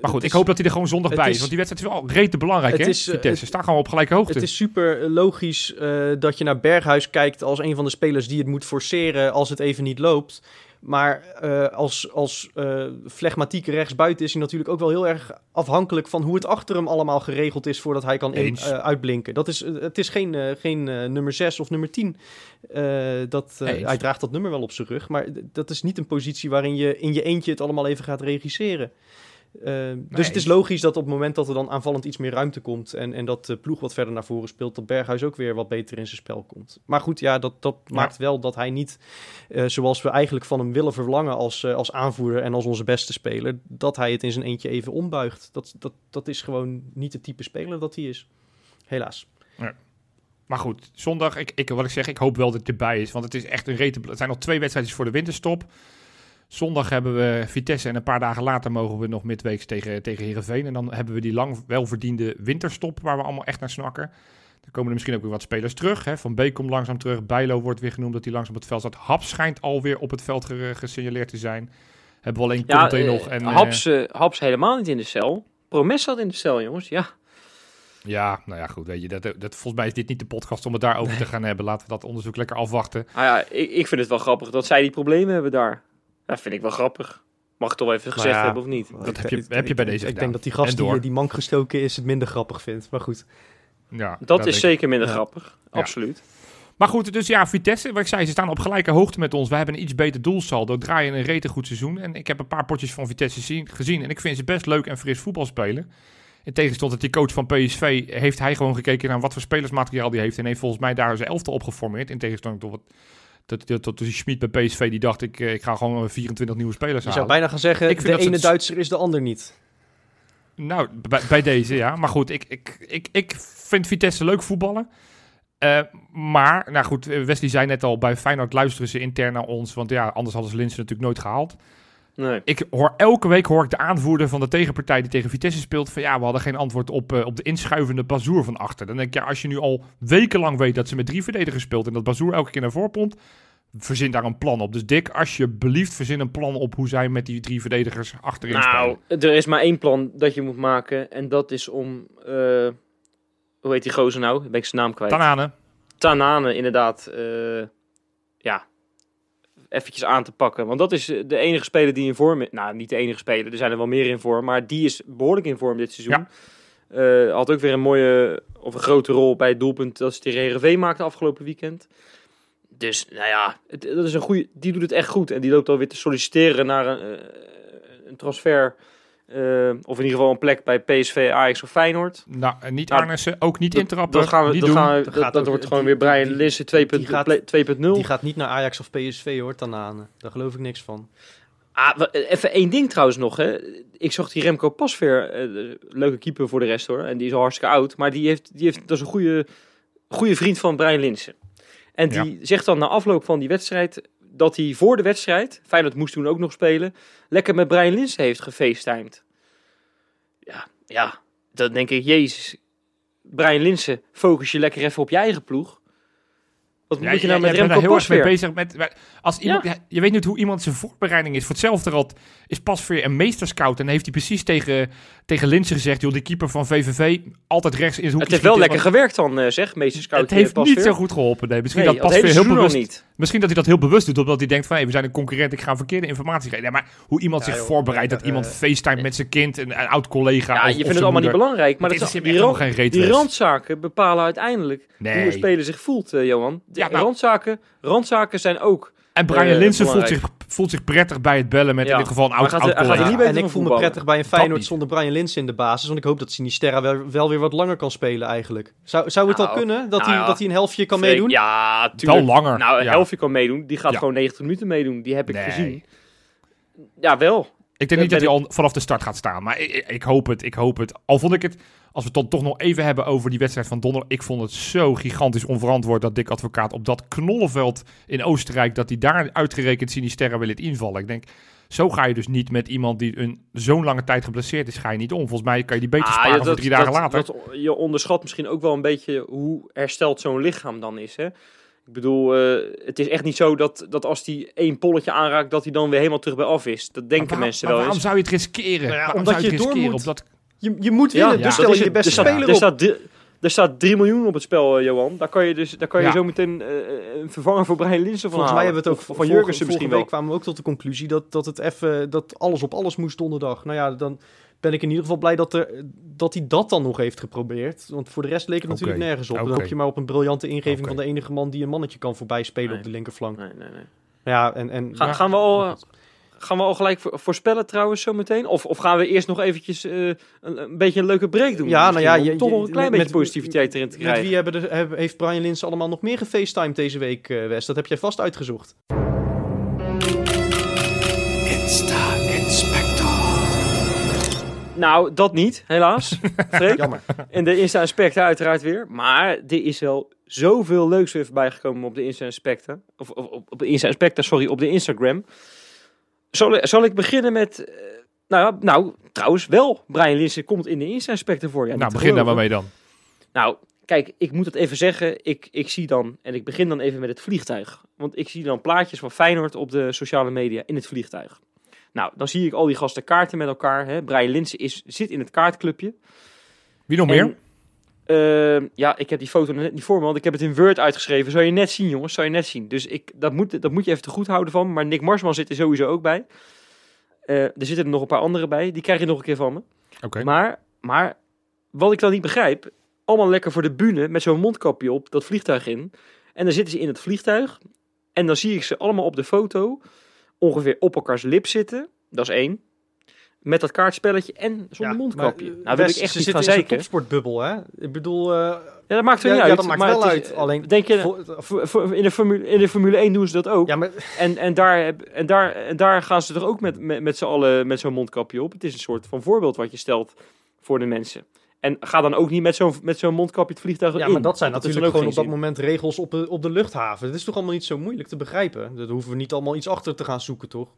S3: maar goed, ik
S1: is-
S3: hoop dat hij er gewoon zondag bij is.
S1: is-
S3: Want die wedstrijd is wel rete belangrijk,
S1: het
S3: hè?
S1: is, eh,
S3: Vitesse
S1: het-
S3: staan gewoon op gelijke hoogte.
S1: Het is super logisch eh, dat je naar Berghuis kijkt als een van de spelers die het moet forceren als het even niet loopt. Maar eh, als, als eh flegmatieke rechtsbuiten is hij natuurlijk ook wel heel erg afhankelijk van hoe het achter hem allemaal geregeld is voordat hij kan in, eh, uitblinken. Dat is, het is geen, geen nummer 6 of nummer 10. Eh, dat, hij draagt dat nummer wel op zijn rug, maar dat is niet een positie waarin je in je eentje het allemaal even gaat regisseren. Eh, dus het is logisch dat op het moment dat er dan aanvallend iets meer ruimte komt en, en dat de ploeg wat verder naar voren speelt, dat Berghuis ook weer wat beter in zijn spel komt. Maar goed, ja, dat, dat
S3: Ja.
S1: maakt wel dat hij niet, eh, zoals we eigenlijk van hem willen verlangen als, eh, als aanvoerder en als onze beste speler, dat hij het in zijn eentje even ombuigt. Dat, dat, dat is gewoon niet het type speler dat hij is. Helaas.
S3: Maar goed, zondag, ik, ik, wat ik zeg, ik hoop wel dat hij erbij is. Want het is echt een rete... Het zijn nog twee wedstrijdjes voor de winterstop. Zondag hebben we Vitesse en een paar dagen later mogen we nog midweeks tegen, tegen Heerenveen. En dan hebben we die lang welverdiende winterstop waar we allemaal echt naar snakken. Dan komen er misschien ook weer wat spelers terug. Hè. Van Beek komt langzaam terug. Bijlo wordt weer genoemd dat hij langzaam op het veld staat. Haps schijnt alweer op het veld ge- gesignaleerd te zijn. Hebben we alleen
S2: Ja,
S3: Conte
S2: eh,
S3: nog. En, eh,
S2: Haps, eh, Haps helemaal niet in de cel. Promes zat in de cel, jongens. Ja.
S3: ja, nou ja, goed. Weet je, dat, dat, volgens mij is dit niet de podcast om het daarover te gaan hebben. Laten we dat onderzoek lekker afwachten.
S2: Ah ja, ik, ik vind het wel grappig dat zij die problemen hebben daar. Dat vind ik wel grappig. Mag ik toch wel even gezegd
S3: ja,
S2: hebben of niet?
S3: Dat heb je- heb je bij deze
S1: Ik
S3: gedaan.
S1: denk dat die gast die, die mank gestoken is het minder grappig vindt. Maar goed.
S3: Ja,
S2: Dat is zeker minder
S1: Ja.
S2: grappig.
S3: Ja.
S2: Absoluut.
S3: Maar goed, dus ja, Vitesse, wat ik zei, ze staan op gelijke hoogte met ons. Wij hebben een iets beter doelsaldo, draaien een rete goed seizoen. En ik heb een paar potjes van Vitesse zien- gezien en ik vind ze best leuk en fris voetbal spelen. In tegenstand dat die coach van PSV, heeft hij gewoon gekeken naar wat voor spelersmateriaal die heeft. En heeft volgens mij daar zijn elftal op geformeerd. In tegenstelling tot, wat, tot, tot, die Schmid bij PSV, die dacht, ik, eh, ik ga gewoon 24 nieuwe spelers
S1: Je zou
S3: halen.
S1: bijna gaan zeggen,
S3: Ik
S1: de
S3: dat
S1: ene Duitser is de ander niet.
S3: Nou, bij, bij deze ja. Maar goed, ik, ik, ik, ik vind Vitesse leuk voetballen. Eh, maar, nou goed, Wesley zei net al, bij Feyenoord luisteren ze intern naar ons. Want ja, anders hadden ze Linsen natuurlijk nooit gehaald.
S2: Nee.
S3: Ik hoor elke week hoor ik de aanvoerder van de tegenpartij die tegen Vitesse speelt. Van ja, we hadden geen antwoord op, eh, op de inschuivende Bazoer van achter. Dan denk ik, ja, als je nu al wekenlang weet dat ze met drie verdedigers speelt. En dat Bazoer elke keer naar voren pompt. Verzin daar een plan op. Dus Dick, alsjeblieft, verzin een plan op hoe zij met die drie verdedigers achterin
S2: Nou,
S3: spelen.
S2: er is maar één plan dat je moet maken. En dat is om... eh, hoe heet die gozer nou? Ben ik zijn naam kwijt.
S3: Tanane.
S2: Tanane inderdaad... eh, eventjes aan te pakken. Want dat is eh, de enige speler die in vorm is. Nou, niet de enige speler. Er zijn er wel meer in vorm. Maar die is behoorlijk in vorm dit seizoen. Eh, had ook weer een mooie... Of een grote rol bij het doelpunt dat ze tegen Heerenveen maakte afgelopen weekend. Dus, nou ja, het, dat is een goede, die doet het echt goed. En die loopt alweer te solliciteren naar een, eh, een transfer... eh, of in ieder geval een plek bij PSV, Ajax of Feyenoord.
S3: Nou, en niet
S2: Nou,
S3: Arnissen, ook niet
S2: Dat-
S3: intrappen.
S2: Dat gaan we,
S3: niet
S2: dat,
S3: doen.
S2: gaan we,
S1: Dat
S2: wordt gewoon
S1: die-
S2: weer Brian
S1: die
S2: 2.0.
S1: gaat-
S2: 2.0.
S1: Die gaat niet naar Ajax of PSV hoor, Tanane. Daar geloof ik niks van.
S2: Ah, wa- even één ding trouwens nog. Hè. Ik zag die Remco Pasveer, eh, leuke keeper voor de rest hoor. En die is al hartstikke oud. Maar die heeft, die heeft, dat is een goede, goede vriend van Brian Linsen. En die zegt dan na afloop van die wedstrijd dat hij voor de wedstrijd, Feyenoord moest toen ook nog spelen, lekker met Brian Linsen heeft gefacetimed. Ja, ja, dan denk ik, jezus. Brian Linsen, focus je lekker even op je eigen ploeg. Wat
S3: Ja,
S2: moet je nou
S3: jij
S2: met
S3: bent daar
S2: Remco
S3: heel erg mee bezig met. Als iemand, ja, je weet niet hoe iemand zijn voorbereiding is. Voor hetzelfde rad is Pasveer een meesterscout. En heeft hij precies tegen, tegen Linsen gezegd: joh, die keeper van VVV altijd rechts in het hoekje.
S2: Het heeft wel lekker gewerkt dan, eh, zeg, meester scout.
S3: Het heeft
S2: eh,
S3: niet zo goed geholpen. Nee, misschien
S2: Nee,
S3: dat Pasveer heel bewust.
S2: niet.
S3: Misschien dat hij dat heel bewust doet, omdat hij denkt van, hey, we zijn een concurrent, ik ga verkeerde informatie geven. Ja, maar hoe iemand
S1: Ja,
S3: zich
S1: joh,
S3: voorbereidt, dat iemand
S1: eh,
S3: FaceTime met zijn kind, een, een oud collega.
S2: Ja,
S3: of-
S2: je vindt het allemaal niet belangrijk, maar dat, die,
S3: helemaal geen
S2: die randzaken bepalen uiteindelijk hoe een speler zich voelt, Johan.
S3: Ja, nou-
S2: randzaken, randzaken zijn ook...
S3: En Brian
S2: eh,
S3: Linsen voelt zich, voelt zich prettig bij het bellen met
S2: Ja.
S3: in dit geval een oud,
S2: gaat-
S3: oud
S2: hij gaat er niet
S1: en ik voel me prettig bij een Feyenoord zonder Brian Linsen in de basis. Want ik hoop dat Sinisterra wel, wel weer wat langer kan spelen eigenlijk. Zou, zou het
S2: Nou,
S1: wel kunnen dat,
S2: nou
S1: hij,
S2: ja.
S1: dat hij een helftje kan
S2: Freek,
S1: meedoen?
S2: Ja,
S3: Wel
S2: tuurlijk.
S3: langer.
S2: Nou, een
S3: ja.
S2: helftje kan meedoen. Die gaat
S3: Ja.
S2: gewoon 90 minuten meedoen. Die heb ik
S3: Nee.
S2: gezien. Ja, wel.
S3: Ik denk niet dat
S2: ben
S3: hij al vanaf de start gaat staan. Maar ik, ik- hoop het, ik hoop het. Al vond ik het, als we het dan toch nog even hebben over die wedstrijd van donderdag. Ik vond het zo gigantisch onverantwoord dat Dick Advocaat op dat knollenveld in Oostenrijk, dat hij daar uitgerekend Sinisterra wil het invallen. Ik denk, zo ga je dus niet met iemand die een zo'n lange tijd geblesseerd is, ga je niet om. Volgens mij kan je die beter
S2: Ah,
S3: sparen
S2: ja,
S3: voor
S2: dat-
S3: drie dagen
S2: dat-
S3: later.
S2: dat- je onderschat misschien ook wel een beetje hoe hersteld zo'n lichaam dan is. Hè? Ik bedoel, eh, het is echt niet zo dat, dat als hij één polletje aanraakt, dat hij dan weer helemaal terug bij af is. Dat denken mensen wel
S3: waarom
S2: eens.
S3: zou je het riskeren?
S1: Nou ja,
S3: Waarom
S1: omdat
S3: zou je het
S1: door
S3: riskeren
S1: moet.
S3: op dat
S1: Je, je moet winnen,
S2: Ja,
S1: dus
S2: dat
S1: stel
S2: is
S1: je beste
S2: er staat,
S1: speler
S2: er
S1: op.
S2: staat, drie- er staat 3 miljoen op het spel, eh, Johan. Daar kan je, dus, daar kan je
S3: Ja.
S2: zo meteen eh, een vervanger voor Brian Linsen van
S1: Volgens mij
S2: halen.
S1: hebben we het ook
S2: Of
S1: van
S2: Jurgensen misschien
S1: week
S2: wel.
S1: kwamen we ook tot de conclusie dat, dat het even dat alles op alles moest donderdag. Nou ja, dan ben ik in ieder geval blij dat, er, dat hij dat dan nog heeft geprobeerd. Want voor de rest leek het natuurlijk nergens op. Dan hoop je maar op een briljante ingeving van de enige man die een mannetje kan voorbij spelen
S2: Nee.
S1: op de linkerflank.
S2: Nee, nee, nee.
S1: Ja, en, en
S2: Ga-
S1: ja,
S2: gaan, we al, eh, gaan we al gelijk voor- voorspellen trouwens zometeen? Of, of gaan we eerst nog eventjes eh, een, een beetje een leuke break doen?
S1: Ja, nou ja, je-
S2: toch
S1: je-
S2: nog een klein
S1: met-
S2: beetje positiviteit erin te
S1: Met
S2: krijgen.
S1: wie hebben de, heb- heeft Brian Lins allemaal nog meer gefacetimed deze week, eh, Wes? Dat heb jij vast uitgezocht.
S2: Nou, dat niet, helaas. Freek.
S1: Jammer.
S2: En de Insta Inspector uiteraard weer. Maar er is wel zoveel leuks weer voorbij gekomen op de Insta. Of, of op, de Insta sorry, op de Instagram. Zal, zal ik beginnen met... eh, nou ja, nou, trouwens wel. Brian Linsen komt in de Insta voor. Ja, niet
S3: nou, begin daar maar mee dan.
S2: Nou, kijk, ik moet het even zeggen. Ik, ik zie dan, en ik begin dan even met het vliegtuig. Want ik zie dan plaatjes van Feyenoord op de sociale media in het vliegtuig. Nou, dan zie ik al die gasten kaarten met elkaar. Hè. Brian Linsen is, zit in het kaartclubje.
S3: Wie nog
S2: En,
S3: meer?
S2: ehm, ja, ik heb die foto net niet voor me, want ik heb het in Word uitgeschreven. Zou je net zien, jongens, zou je net zien. Dus ik, dat, moet, dat moet je even te goed houden van. Maar Nick Marsman zit er sowieso ook bij. Eh, er zitten er nog een paar anderen bij. Die krijg je nog een keer van me.
S3: Oké.
S2: Maar, maar wat ik dan niet begrijp, allemaal lekker voor de bühne met zo'n mondkapje op, dat vliegtuig in. En dan zitten ze in het vliegtuig. En dan zie ik ze allemaal op de foto ongeveer op elkaars lip zitten. Dat is één. Met dat kaartspelletje en zonder mondkapje.
S1: maar, eh,
S2: nou, wil ik echt
S1: ze
S2: niet gaan
S1: in
S2: zeiken.
S1: topsportbubbel, hè? Ik bedoel, eh,
S2: Ja, dat maakt er
S1: Ja,
S2: niet
S1: ja,
S2: uit.
S1: dat maakt
S2: maar
S1: wel uit, alleen-
S2: Denk je,
S1: voor-
S2: voor- voor- in, de Formule, in de Formule 1 doen ze dat ook.
S1: ja, maar
S2: En, en, daar, en, daar, en daar gaan ze er ook met, met, met z'n allen met zo'n mondkapje op. Het is een soort van voorbeeld wat je stelt voor de mensen. En ga dan ook niet met zo'n met zo'n mondkapje het vliegtuig
S1: Ja,
S2: in.
S1: maar dat zijn
S2: is
S1: natuurlijk gewoon op dat moment regels op de, op de luchthaven. Dat is toch allemaal niet zo moeilijk te begrijpen? Dat hoeven we niet allemaal iets achter te gaan zoeken, toch?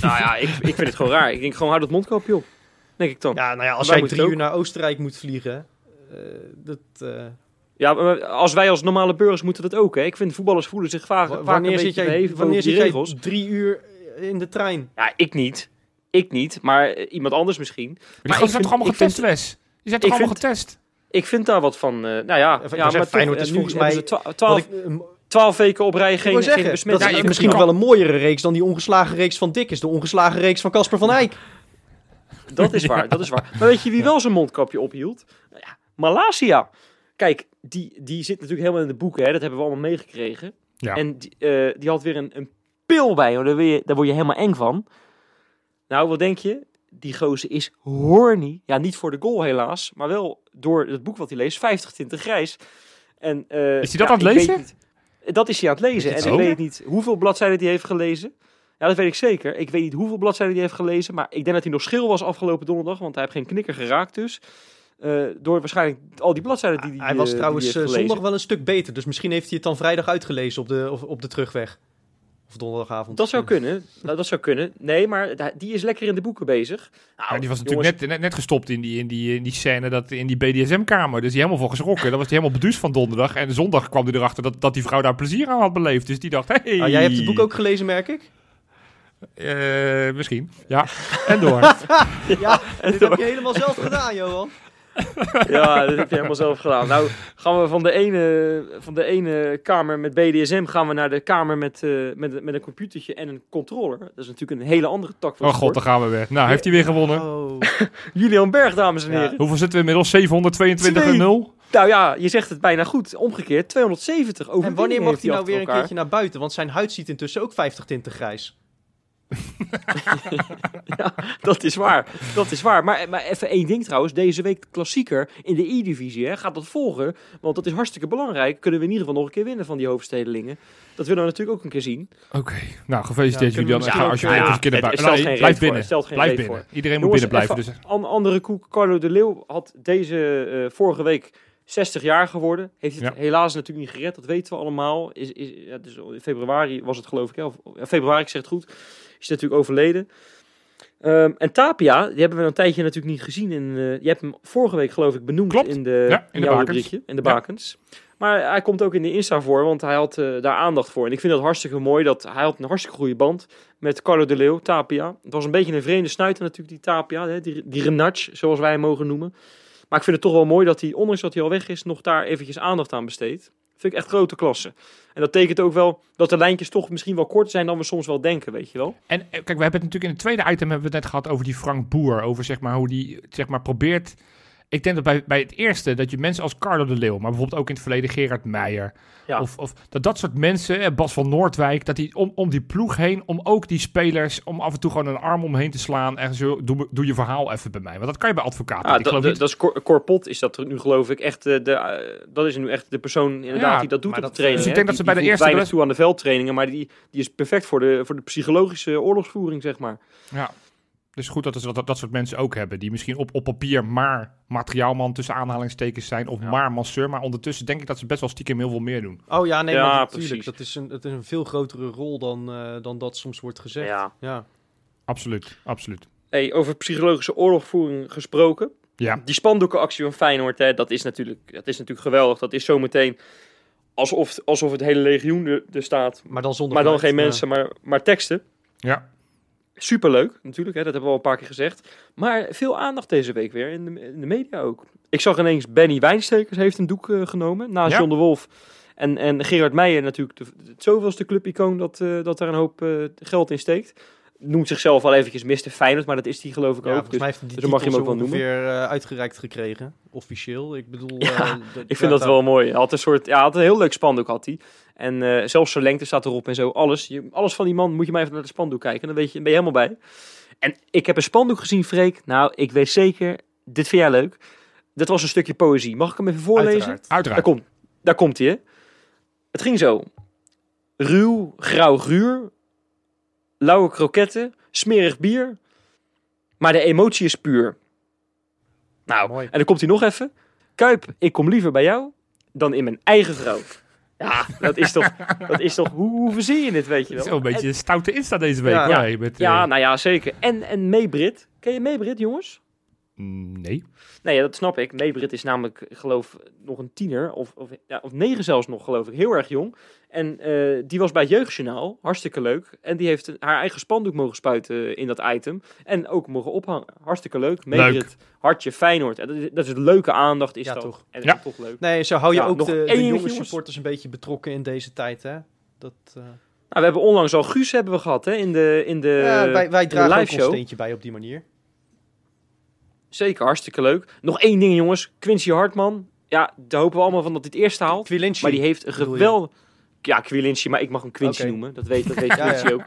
S2: Nou ja, ik, ik vind het gewoon raar. Ik denk gewoon, hou dat mondkapje op. Denk ik dan. Ja,
S1: Ja, nou ja, als
S2: Wij
S1: jij drie
S2: ook-
S1: uur naar Oostenrijk moet vliegen, eh, dat... eh,
S2: maar als wij als normale burgers moeten dat ook. Hè? Ik vind voetballers voelen zich vaak,
S1: wa-
S2: vaak een
S1: wanneer
S2: beetje
S1: zit jij, wanneer jij
S2: regels.
S1: drie uur in de trein?
S2: Ja, ik niet. Ik niet, maar iemand anders misschien.
S3: Maar die
S2: ik vind-
S3: toch allemaal
S2: ik vind-
S3: Wes? Die zijn toch
S2: ik
S3: allemaal
S2: vind-
S3: getest?
S2: Ik vind daar wat van. eh, nou ja, ja maar
S1: Feyenoord
S2: toch,
S1: is
S2: eh, nu
S1: volgens mij
S2: twa-
S1: Wat
S2: twaalf, weken op rij geen,
S1: zeggen,
S2: besmettingen.
S1: dat is
S3: Ja, je
S1: misschien nog wel een mooiere reeks dan die ongeslagen reeks van Dick is. De ongeslagen reeks van Casper van Eyck.
S2: Dat is waar, dat is waar. Maar weet je wie wel zijn mondkapje ophield? Nou ja, Malasia. Kijk, die, die zit natuurlijk helemaal in de boeken, hè? dat hebben we allemaal meegekregen.
S3: Ja.
S2: En die, eh, die had weer een, een pil bij, hoor. Daar, wil je, daar word je helemaal eng van. Nou, wat denk je? Die gozer is horny. Ja, niet voor de goal helaas, maar wel door het boek wat hij leest, 50 tinten grijs. En, eh,
S3: Is hij dat
S2: ja,
S3: aan het lezen?
S2: niet- dat is hij aan het lezen. En ik weet niet hoeveel bladzijden hij heeft gelezen. Ja, dat weet ik zeker. Ik weet niet hoeveel bladzijden hij heeft gelezen. Maar ik denk dat hij nog schil was afgelopen donderdag. Want hij heeft geen knikker geraakt dus. Eh, door waarschijnlijk al die bladzijden die,
S1: Hij was
S2: eh,
S1: trouwens
S2: hij heeft
S1: zondag
S2: gelezen.
S1: wel een stuk beter. Dus misschien heeft hij het dan vrijdag uitgelezen op de, of, op de terugweg. Of donderdagavond.
S2: Dat zou kunnen. Nou, dat zou kunnen. Nee, maar die is lekker in de boeken bezig. Nou,
S3: Ja, die was
S2: jongens,
S3: natuurlijk net, net, net gestopt in die, in die, in die scène, dat, in die BDSM-kamer. Dus die helemaal van geschrokken. Dan was hij helemaal beduusd van donderdag. En zondag kwam hij erachter dat, dat die vrouw daar plezier aan had beleefd. Dus die dacht, hey.
S1: Ah, jij hebt het boek ook gelezen, merk ik?
S3: Eh, misschien. Ja. En door.
S1: Ja, dit heb je helemaal zelf gedaan, Johan.
S2: Ja, dat heb je helemaal zelf gedaan. Nou, gaan we van de ene, van de ene kamer met BDSM gaan we naar de kamer met, eh, met, met een computertje en een controller. Dat is natuurlijk een hele andere tak van
S3: Oh god, daar gaan we weer. Nou, heeft hij weer gewonnen.
S1: Oh.
S2: Julian Berg, dames en
S1: Ja.
S2: heren.
S3: Hoeveel zitten we inmiddels? 722 en
S2: Twee.
S3: 0?
S2: Nou ja, je zegt het bijna goed. Omgekeerd, 270 over.
S1: En wanneer mag hij nou weer een keertje naar buiten? Want zijn huid ziet intussen ook 50 tinten grijs.
S2: Dat is waar, dat is waar. Maar, maar even één ding trouwens. Deze week de klassieker in de E-divisie. hè, Gaat dat volgen? Want dat is hartstikke belangrijk. Kunnen we in ieder geval nog een keer winnen van die hoofdstedelingen. Dat willen we natuurlijk ook een keer zien.
S3: Oké. Nou, gefeliciteerd
S1: Ja.
S3: En
S1: misschien
S3: ga
S1: ook,
S3: alsjeblieft
S1: eh,
S3: een keer naar buiten. Nee, blijf
S2: voor,
S3: binnen. Blijf binnen.
S2: voor.
S3: Iedereen moet binnen blijven. Dus,
S2: An andere koek. Carlo de Leeuw had deze eh, vorige week 60 jaar geworden. Heeft het
S3: Ja.
S2: helaas natuurlijk niet gered. Dat weten we allemaal. Is, is, ja, dus in februari was het geloof ik. Of, ja, februari, ik zeg het goed. Is natuurlijk overleden. Ehm, en Tapia, die hebben we een tijdje natuurlijk niet gezien. In, eh, je hebt hem vorige week geloof ik benoemd
S3: Klopt.
S2: in, de,
S3: Ja, in
S2: in
S3: de bakens.
S2: in de
S3: Ja.
S2: bakens. Maar hij komt ook in de Insta voor, want hij had eh, daar aandacht voor. En ik vind dat hartstikke mooi. Dat hij had een hartstikke goede band met Carlo de Leeuw, Tapia. Het was een beetje een vreemde snuiter natuurlijk, die Tapia. Hè? Die, die zoals wij hem mogen noemen. Maar ik vind het toch wel mooi dat hij, ondanks dat hij al weg is, nog daar eventjes aandacht aan besteedt. Vind ik echt grote klasse. En dat tekent ook wel dat de lijntjes toch misschien wel korter zijn dan we soms wel denken, weet je wel.
S3: En eh, kijk, we hebben het natuurlijk in het tweede item hebben we het net gehad over die Frank Boer. Over zeg maar hoe die zeg maar probeert. Ik denk dat bij, bij het eerste dat je mensen als Carlo de Leeuw, maar bijvoorbeeld ook in het verleden Gerard Meijer.
S2: Ja.
S3: Of, of dat dat soort mensen, Bas van Noordwijk, dat die om, om die ploeg heen, om ook die spelers, om af en toe gewoon een arm omheen te slaan. En zo, doe, doe je verhaal even bij mij. Want dat kan je bij advocaten.
S2: Ja,
S3: ik
S2: dat,
S3: geloof niet.
S2: dat is Cor, Cor Pot is dat nu geloof ik echt eh, de, eh, dat is nu echt de persoon inderdaad
S3: Ja,
S2: die dat doet op de training.
S3: dus ik denk dat ze bij de eerste
S2: weinig toe aan de veldtrainingen, maar die, die is perfect voor de, voor de psychologische oorlogsvoering zeg maar.
S3: Ja. Dus goed dat, ze dat, dat soort mensen ook hebben. Die misschien op, op papier maar materiaalman tussen aanhalingstekens zijn. Of
S2: Ja.
S3: maar masseur. Maar ondertussen denk ik dat ze best wel stiekem heel veel meer doen.
S1: Oh ja, nee,
S2: Ja,
S1: maar natuurlijk.
S2: precies.
S1: Dat is een, het is een veel grotere rol dan, eh, dan dat soms wordt gezegd.
S2: Ja.
S1: ja.
S3: Absoluut, absoluut.
S2: Hey, over psychologische oorlogsvoering gesproken.
S3: Ja.
S2: Die spandoekenactie van Feyenoord, hè, dat, is natuurlijk, dat is natuurlijk geweldig. Dat is zometeen alsof, alsof het hele legioen er, er staat.
S1: Maar dan zonder
S2: Maar dan
S1: geluid,
S2: geen
S1: ja.
S2: mensen, maar, maar teksten.
S3: Ja.
S2: Superleuk, natuurlijk, hè, dat hebben we al een paar keer gezegd. Maar veel aandacht deze week weer, in de, in de media ook. Ik zag ineens Benny Wijnstekers heeft een doek eh, genomen, naast
S3: Ja.
S2: John de Wolf. En, en Gerard Meijer natuurlijk, de, het zoveelste clubicoon dat, eh, dat daar een hoop eh, geld in steekt. Noemt zichzelf al eventjes Mr. Feyenoord, maar dat is hij geloof ik
S1: Ja,
S2: ook.
S1: volgens
S2: Dus
S1: mij heeft hij die
S2: dus dan mag je hem ook wel noemen.
S1: eh, uitgereikt gekregen, officieel. Ik bedoel...
S2: Ja, ik vind dat wel mooi. Hij had een soort, ja, had een heel leuk spandoek had hij. En eh, zelfs zijn lengte staat erop en zo. Alles, je, alles van die man moet je maar even naar de spandoek kijken. Dan weet je, ben je helemaal bij. En ik heb een spandoek gezien, Freek. Nou, ik weet zeker, dit vind jij leuk. Dat was een stukje poëzie. Mag ik hem even voorlezen?
S1: Uiteraard.
S2: Daar komt, daar komt hij, hè. Het ging zo. Ruw, grauw ruur. Lauwe kroketten. Smerig bier. Maar de emotie is puur. Nou,
S1: Mooi.
S2: en dan komt hij nog even. Kuip, ik kom liever bij jou dan in mijn eigen vrouw. Ja, dat is toch, dat is toch hoe, hoe verzin je dit, weet je wel?
S3: Zo'n beetje een stoute Insta deze week.
S1: Ja.
S3: hoor,
S2: Ja.
S3: met,
S2: Ja,
S3: eh,
S2: nou ja, zeker. En, en Meebrit. Ken je Meebrit, jongens?
S3: Mm, nee.
S2: Nee, ja, dat snap ik. Meebrit is namelijk, ik geloof nog een tiener. Of, of, ja, of negen zelfs nog, geloof ik. Heel erg jong. En eh, die was bij het Jeugdjournaal. Hartstikke leuk. En die heeft een- haar eigen spandoek mogen spuiten in dat item. En ook mogen ophangen. Hartstikke leuk. Meebrit, hartje, Feyenoord. En dat is, dat is leuke aandacht, is
S1: Ja,
S2: dat.
S1: toch.
S2: En
S3: Ja.
S2: toch leuk.
S1: Nee, zo hou je
S2: Ja,
S1: ook de, de jonge
S2: jongens.
S1: supporters een beetje betrokken in deze tijd, hè? Dat, eh,
S2: Nou, we hebben onlangs al Guus hebben we gehad, hè, in de, in de,
S1: ja, wij, wij dragen
S2: show.
S1: steentje bij op die manier.
S2: Zeker, hartstikke leuk. Nog één ding, jongens. Quincy Hartman. Ja, daar hopen we allemaal van dat hij het eerste haalt.
S1: Quilinci.
S2: Maar die heeft een geweldig... Ja, Quilinci, maar ik mag hem Quincy noemen. Dat weet, dat weet
S1: Ja,
S2: Quincy
S1: ja.
S2: ook.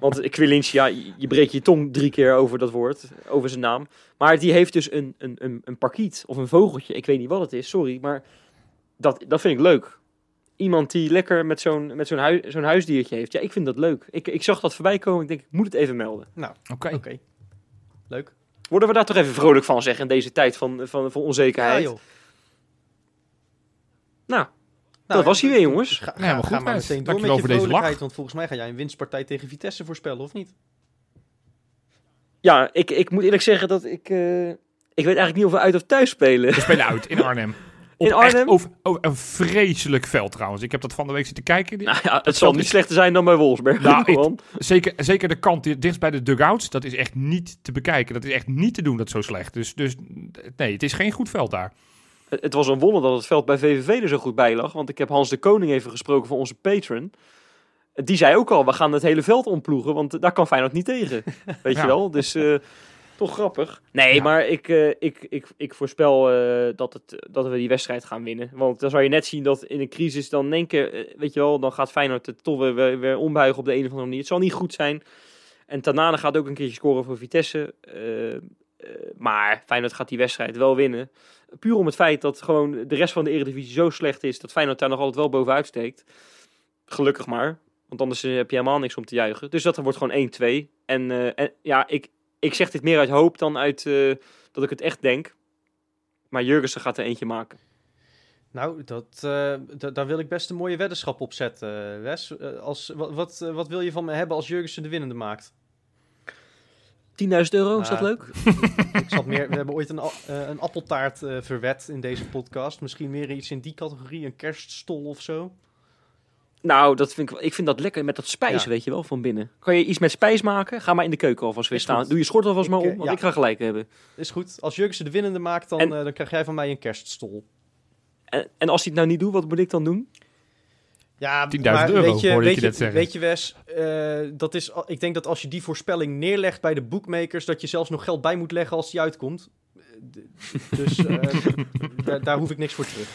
S2: Want Quilinci, ja, je breekt je tong drie keer over dat woord, over zijn naam. Maar die heeft dus een, een, een, een parkiet of een vogeltje. Ik weet niet wat het is, sorry. Maar dat, dat vind ik leuk. Iemand die lekker met zo'n met zo'n hui, zo'n huisdiertje heeft. Ja, ik vind dat leuk. Ik, ik zag dat voorbij komen. Ik denk, ik moet het even melden.
S3: Oké.
S1: Oké. Leuk.
S2: Worden we daar toch even vrolijk van, zeg, in deze tijd van, van, van
S1: Ja,
S2: onzekerheid?
S1: joh.
S2: Nou,
S1: Nou,
S2: dat was hij weer, jongens.
S1: Ga, ga,
S3: helemaal
S1: ga
S3: goed,
S1: maar
S3: Gijs.
S1: meteen door met je
S3: deze
S1: vrolijkheid,
S3: lach.
S1: want volgens mij ga jij een winstpartij tegen Vitesse voorspellen, of niet?
S2: Ja, ik, ik moet eerlijk zeggen dat ik... eh, ik weet eigenlijk niet of we uit of thuis spelen.
S3: We spelen uit in Arnhem. Op
S2: In Arnhem?
S3: over, over een vreselijk veld trouwens. Ik heb dat van de week zitten kijken.
S2: Nou ja, het zal niet
S3: is-
S2: slechter zijn dan bij Wolfsberg.
S3: Nou. Zeker, zeker de kant die- dichtst bij de dugouts. Dat is echt niet te bekijken. Dat is echt niet te doen, dat zo slecht. Dus, dus nee, het is geen goed veld daar.
S2: Het het was een wonder dat het veld bij VVV er zo goed bij lag. Want ik heb Hans de Koning even gesproken van onze patron. Die zei ook al, we gaan het hele veld omploegen, want daar kan Feyenoord niet tegen. Weet
S3: Ja.
S2: je wel? Dus eh, toch grappig. Nee,
S3: Ja.
S2: maar ik, eh, ik, ik, ik voorspel eh, dat, het, dat we die wedstrijd gaan winnen. Want dan zou je net zien dat in een crisis dan in één keer, eh, weet je wel, dan gaat Feyenoord het toch weer, weer, ombuigen op de een of andere manier. Het zal niet goed zijn. En Tanane gaat ook een keertje scoren voor Vitesse. Maar Feyenoord gaat die wedstrijd wel winnen. Puur om het feit dat gewoon de rest van de Eredivisie zo slecht is... dat Feyenoord daar nog altijd wel bovenuit steekt. Gelukkig maar. Want anders heb je helemaal niks om te juichen. Dus dat wordt gewoon 1-2. En, en ja, ik, ik zeg dit meer uit hoop dan uit eh, dat ik het echt denk. Maar Jurgensen gaat er eentje maken.
S1: Nou, dat, eh, da- daar wil ik best een mooie weddenschap op zetten, Wes. Eh, als, wat, wat, wat wil je van me hebben als Jurgensen de winnende maakt?
S2: 10.000 euro, is dat
S1: Ah,
S2: leuk?
S1: ik zat meer, we hebben ooit een, een appeltaart eh, verwet in deze podcast. Misschien meer iets in die categorie, een kerststol of zo.
S2: Nou, dat vind ik, ik vind dat lekker met dat spijs,
S1: Ja.
S2: weet je wel, van binnen. Kan je iets met spijs maken? Ga maar in de keuken alvast weer staan.
S1: goed.
S2: Doe je schort alvast
S1: Ik,
S2: maar
S1: eh,
S2: om, want
S1: ja.
S2: ik ga gelijk hebben.
S1: Is goed. Als Jurgensen de winnende maakt, dan,
S2: En-
S1: eh, dan krijg jij van mij een kerststol.
S2: En, en als hij het nou niet doet, wat moet ik dan doen?
S1: Ja,
S3: 10.000
S1: maar
S3: euro,
S1: weet je,
S3: hoorde ik
S1: weet
S3: je net zeggen.
S1: Weet je, Wes, eh, dat is, ik denk dat als je die voorspelling neerlegt bij de bookmakers, dat je zelfs nog geld bij moet leggen als die uitkomt. Eh, d- dus eh, daar, daar hoef ik niks voor terug.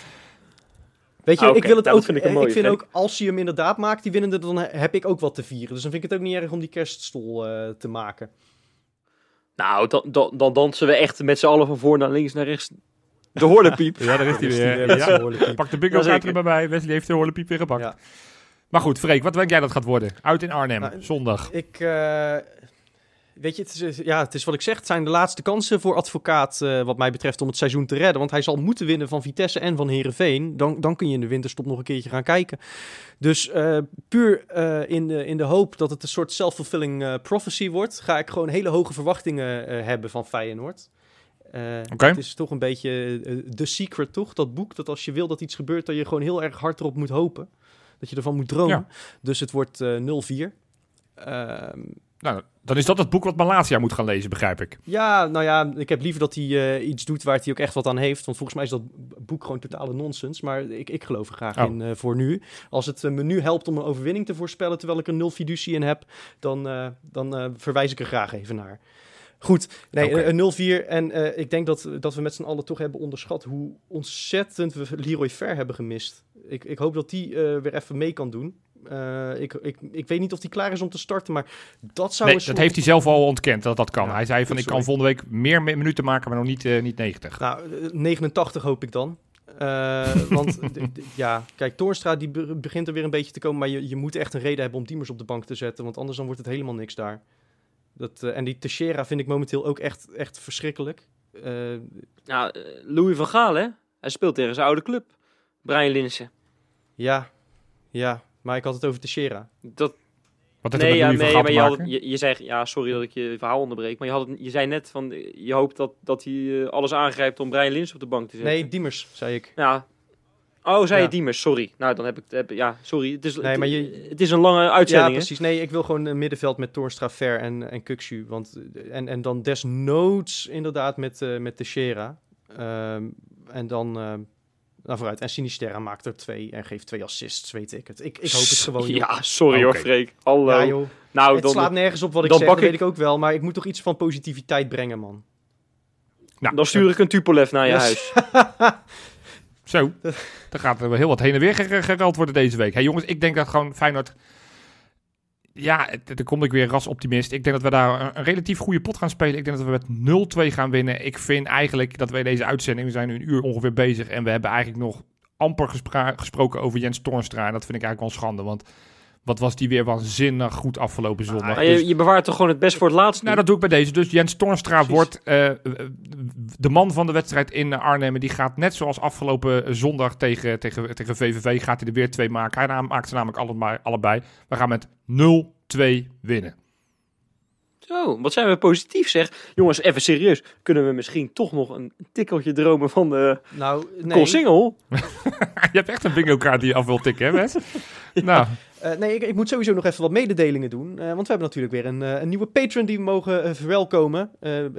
S1: Weet je,
S2: Ah,
S1: ik wil het ook.
S2: dat vind ik een mooie,
S1: vind
S2: Frank.
S1: ook, als hij hem inderdaad maakt, die winnende, dan he- heb ik ook wat te vieren. Dus dan vind ik het ook niet erg om die kerststol eh, te maken.
S2: Nou, dan, dan, dan dansen we echt met z'n allen van voor naar links naar rechts. De horlepiep.
S3: Ja, daar is hij
S1: Dus die,
S3: weer. Ja. Pak de bingo kaart er maar bij. Wesley heeft de horlepiep weer gepakt.
S1: Ja.
S3: Maar goed, Freek, wat denk jij dat gaat worden? Uit in Arnhem,
S1: Nou,
S3: zondag.
S1: Ik, eh, weet je, het is, ja, het is wat ik zeg. Het zijn de laatste kansen voor advocaat, eh, wat mij betreft, om het seizoen te redden. Want hij zal moeten winnen van Vitesse en van Herenveen. Dan, dan kun je in de winterstop nog een keertje gaan kijken. Dus eh, puur eh, in, de, in de hoop dat het een soort self-fulfilling eh, prophecy wordt, ga ik gewoon hele hoge verwachtingen eh, hebben van Feyenoord. Eh,
S3: Oké.
S1: Het is toch een beetje eh, The Secret, toch? Dat boek, dat als je wil dat iets gebeurt, dat je gewoon heel erg hard erop moet hopen. Dat je ervan moet dromen.
S3: Ja.
S1: Dus het wordt eh 0-4.
S3: Nou, dan is dat het boek wat Malasia moet gaan lezen, begrijp ik.
S1: ja, nou ja, ik heb liever dat hij eh, iets doet waar hij ook echt wat aan heeft. Want volgens mij is dat boek gewoon totale nonsens. Maar ik, ik geloof er graag
S3: Oh.
S1: in eh, voor nu. Als het eh, me nu helpt om een overwinning te voorspellen terwijl ik er nul fiducie in heb, dan, dan verwijs ik er graag even naar. Goed, nee, eh, 0-4. En ik denk dat, dat we met z'n allen toch hebben onderschat hoe ontzettend we Leroy Ver hebben gemist. Ik, ik hoop dat die weer even mee kan doen. Eh, ik, ik, ik weet niet of hij klaar is om te starten, maar dat zou
S3: Nee, dat
S1: soort-
S3: heeft hij zelf al ontkend dat dat kan.
S1: Ja,
S3: hij zei van, ik
S1: sorry.
S3: kan volgende week meer mi- minuten maken, maar nog niet, eh, niet 90.
S1: Nou, eh, 89 hoop ik dan. Eh, want ja, kijk, Toornstra die be- begint er weer een beetje te komen, maar je, je moet echt een reden hebben om Diemers op de bank te zetten, want anders dan wordt het helemaal niks daar. Dat, eh, en die Teixeira vind ik momenteel ook echt, echt verschrikkelijk. eh,
S2: Nou, eh, Louis van Gaal, hè? Hij speelt tegen zijn oude club. Brian Linssen.
S1: ja, ja, maar ik had het over Teixeira.
S2: Dat,
S3: Wat
S2: nee,
S3: er
S2: ja, nee, maar je, had, je, je zei, ja, sorry dat ik je verhaal onderbreek, maar je, had het, je zei net van, je hoopt dat, dat hij eh, alles aangrijpt om Brian Linssen op de bank te zetten.
S1: Nee, Diemers, zei ik.
S2: Ja. Oh, zei
S1: Ja.
S2: je Diemers, sorry. Nou, dan heb ik, heb, ja, sorry. Het is,
S1: Nee, maar je-
S2: het is een lange
S1: Ja,
S2: uitzending, hè?
S1: precies. Nee, ik wil gewoon een middenveld met Toornstra, Ver en, en. Want, en, en dan desnoods inderdaad met, eh met Teixeira. Ehm, en dan... eh nou, vooruit. En Sinisterra maakt er twee en geeft twee assists, weet ik het. Ik, ik hoop het gewoon, joh.
S2: Ja, sorry hoor,
S3: Oké.
S2: Freek. Hallo.
S1: Ja, joh.
S2: nou,
S1: het
S2: dan,
S1: slaat nergens op wat ik
S2: dan
S1: zeg, dat weet
S2: ik-
S1: ook wel. Maar ik moet toch iets van positiviteit brengen, man.
S3: Nou,
S2: dan stuur ik een Tupolev naar je
S1: Yes.
S2: huis.
S3: Zo, er gaat er wel heel wat heen en weer ger- gereld worden deze week. Hey, jongens, ik denk dat gewoon Feyenoord... Ja, dan kom ik weer ras optimist. Ik denk dat we daar een, relatief goede pot gaan spelen. Ik denk dat we met 0-2 gaan winnen. Ik vind eigenlijk dat wij deze uitzending... We zijn nu een uur ongeveer bezig en we hebben eigenlijk nog amper gesproken over Jens Toornstra. En dat vind ik eigenlijk wel schande, want wat was die weer waanzinnig goed afgelopen zondag.
S2: Maar
S3: Dus-
S2: je, je bewaart toch gewoon het best voor het laatst?
S3: nou, dat doe ik bij deze. Dus Jens Toornstra
S1: Precies.
S3: wordt eh, de man van de wedstrijd in Arnhem. En Die gaat net zoals afgelopen zondag tegen, tegen, tegen VVV, gaat hij er weer twee maken. Hij maakt ze namelijk allebei. allebei. We gaan met 0-2 winnen.
S2: Zo, wat zijn we positief zeg. Jongens, even serieus. Kunnen we misschien toch nog een tikkeltje dromen van de
S1: Nou,
S2: nee. single?
S3: je hebt echt een bingo kaart die je af wilt tikken, hè Wes? Nou,
S1: Eh, nee, ik, ik moet sowieso nog even wat mededelingen doen. eh, want we hebben natuurlijk weer een, eh, een nieuwe patron die we mogen verwelkomen.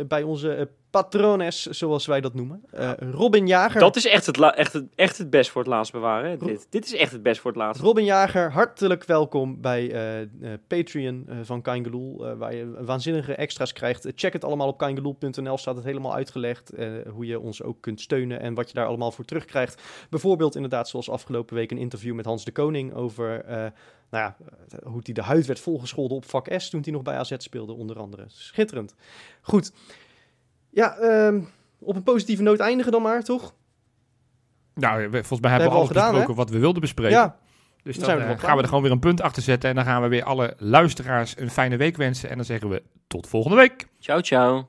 S1: bij onze patrones, zoals wij dat noemen. Eh, Robin Jager.
S2: Dat is echt het, echt, het, echt het best voor het laatst bewaren. Hè? Dit, dit is echt het best voor het laatst.
S1: Robin Jager, hartelijk welkom bij eh, eh, Patreon van Kaingeloel, eh, waar je waanzinnige extra's krijgt. Check het allemaal op kaingeloel.nl, staat het helemaal uitgelegd. hoe je ons ook kunt steunen en wat je daar allemaal voor terugkrijgt. Bijvoorbeeld inderdaad zoals afgelopen week een interview met Hans de Koning over... nou ja, hoe hij de huid werd volgescholden op vak S toen hij nog bij AZ speelde, onder andere. Schitterend. Goed. Ja, ehm, op een positieve noot eindigen dan maar, toch?
S3: nou, we- volgens mij hebben we
S1: hebben we
S3: alles
S1: al gedaan,
S3: besproken wat we wilden bespreken.
S1: Ja,
S3: dus
S1: dan
S3: dan
S1: zijn we
S3: eh, gaan we er gewoon weer een punt achter zetten. En dan gaan we weer alle luisteraars een fijne week wensen. En dan zeggen we tot volgende week.
S2: Ciao, ciao.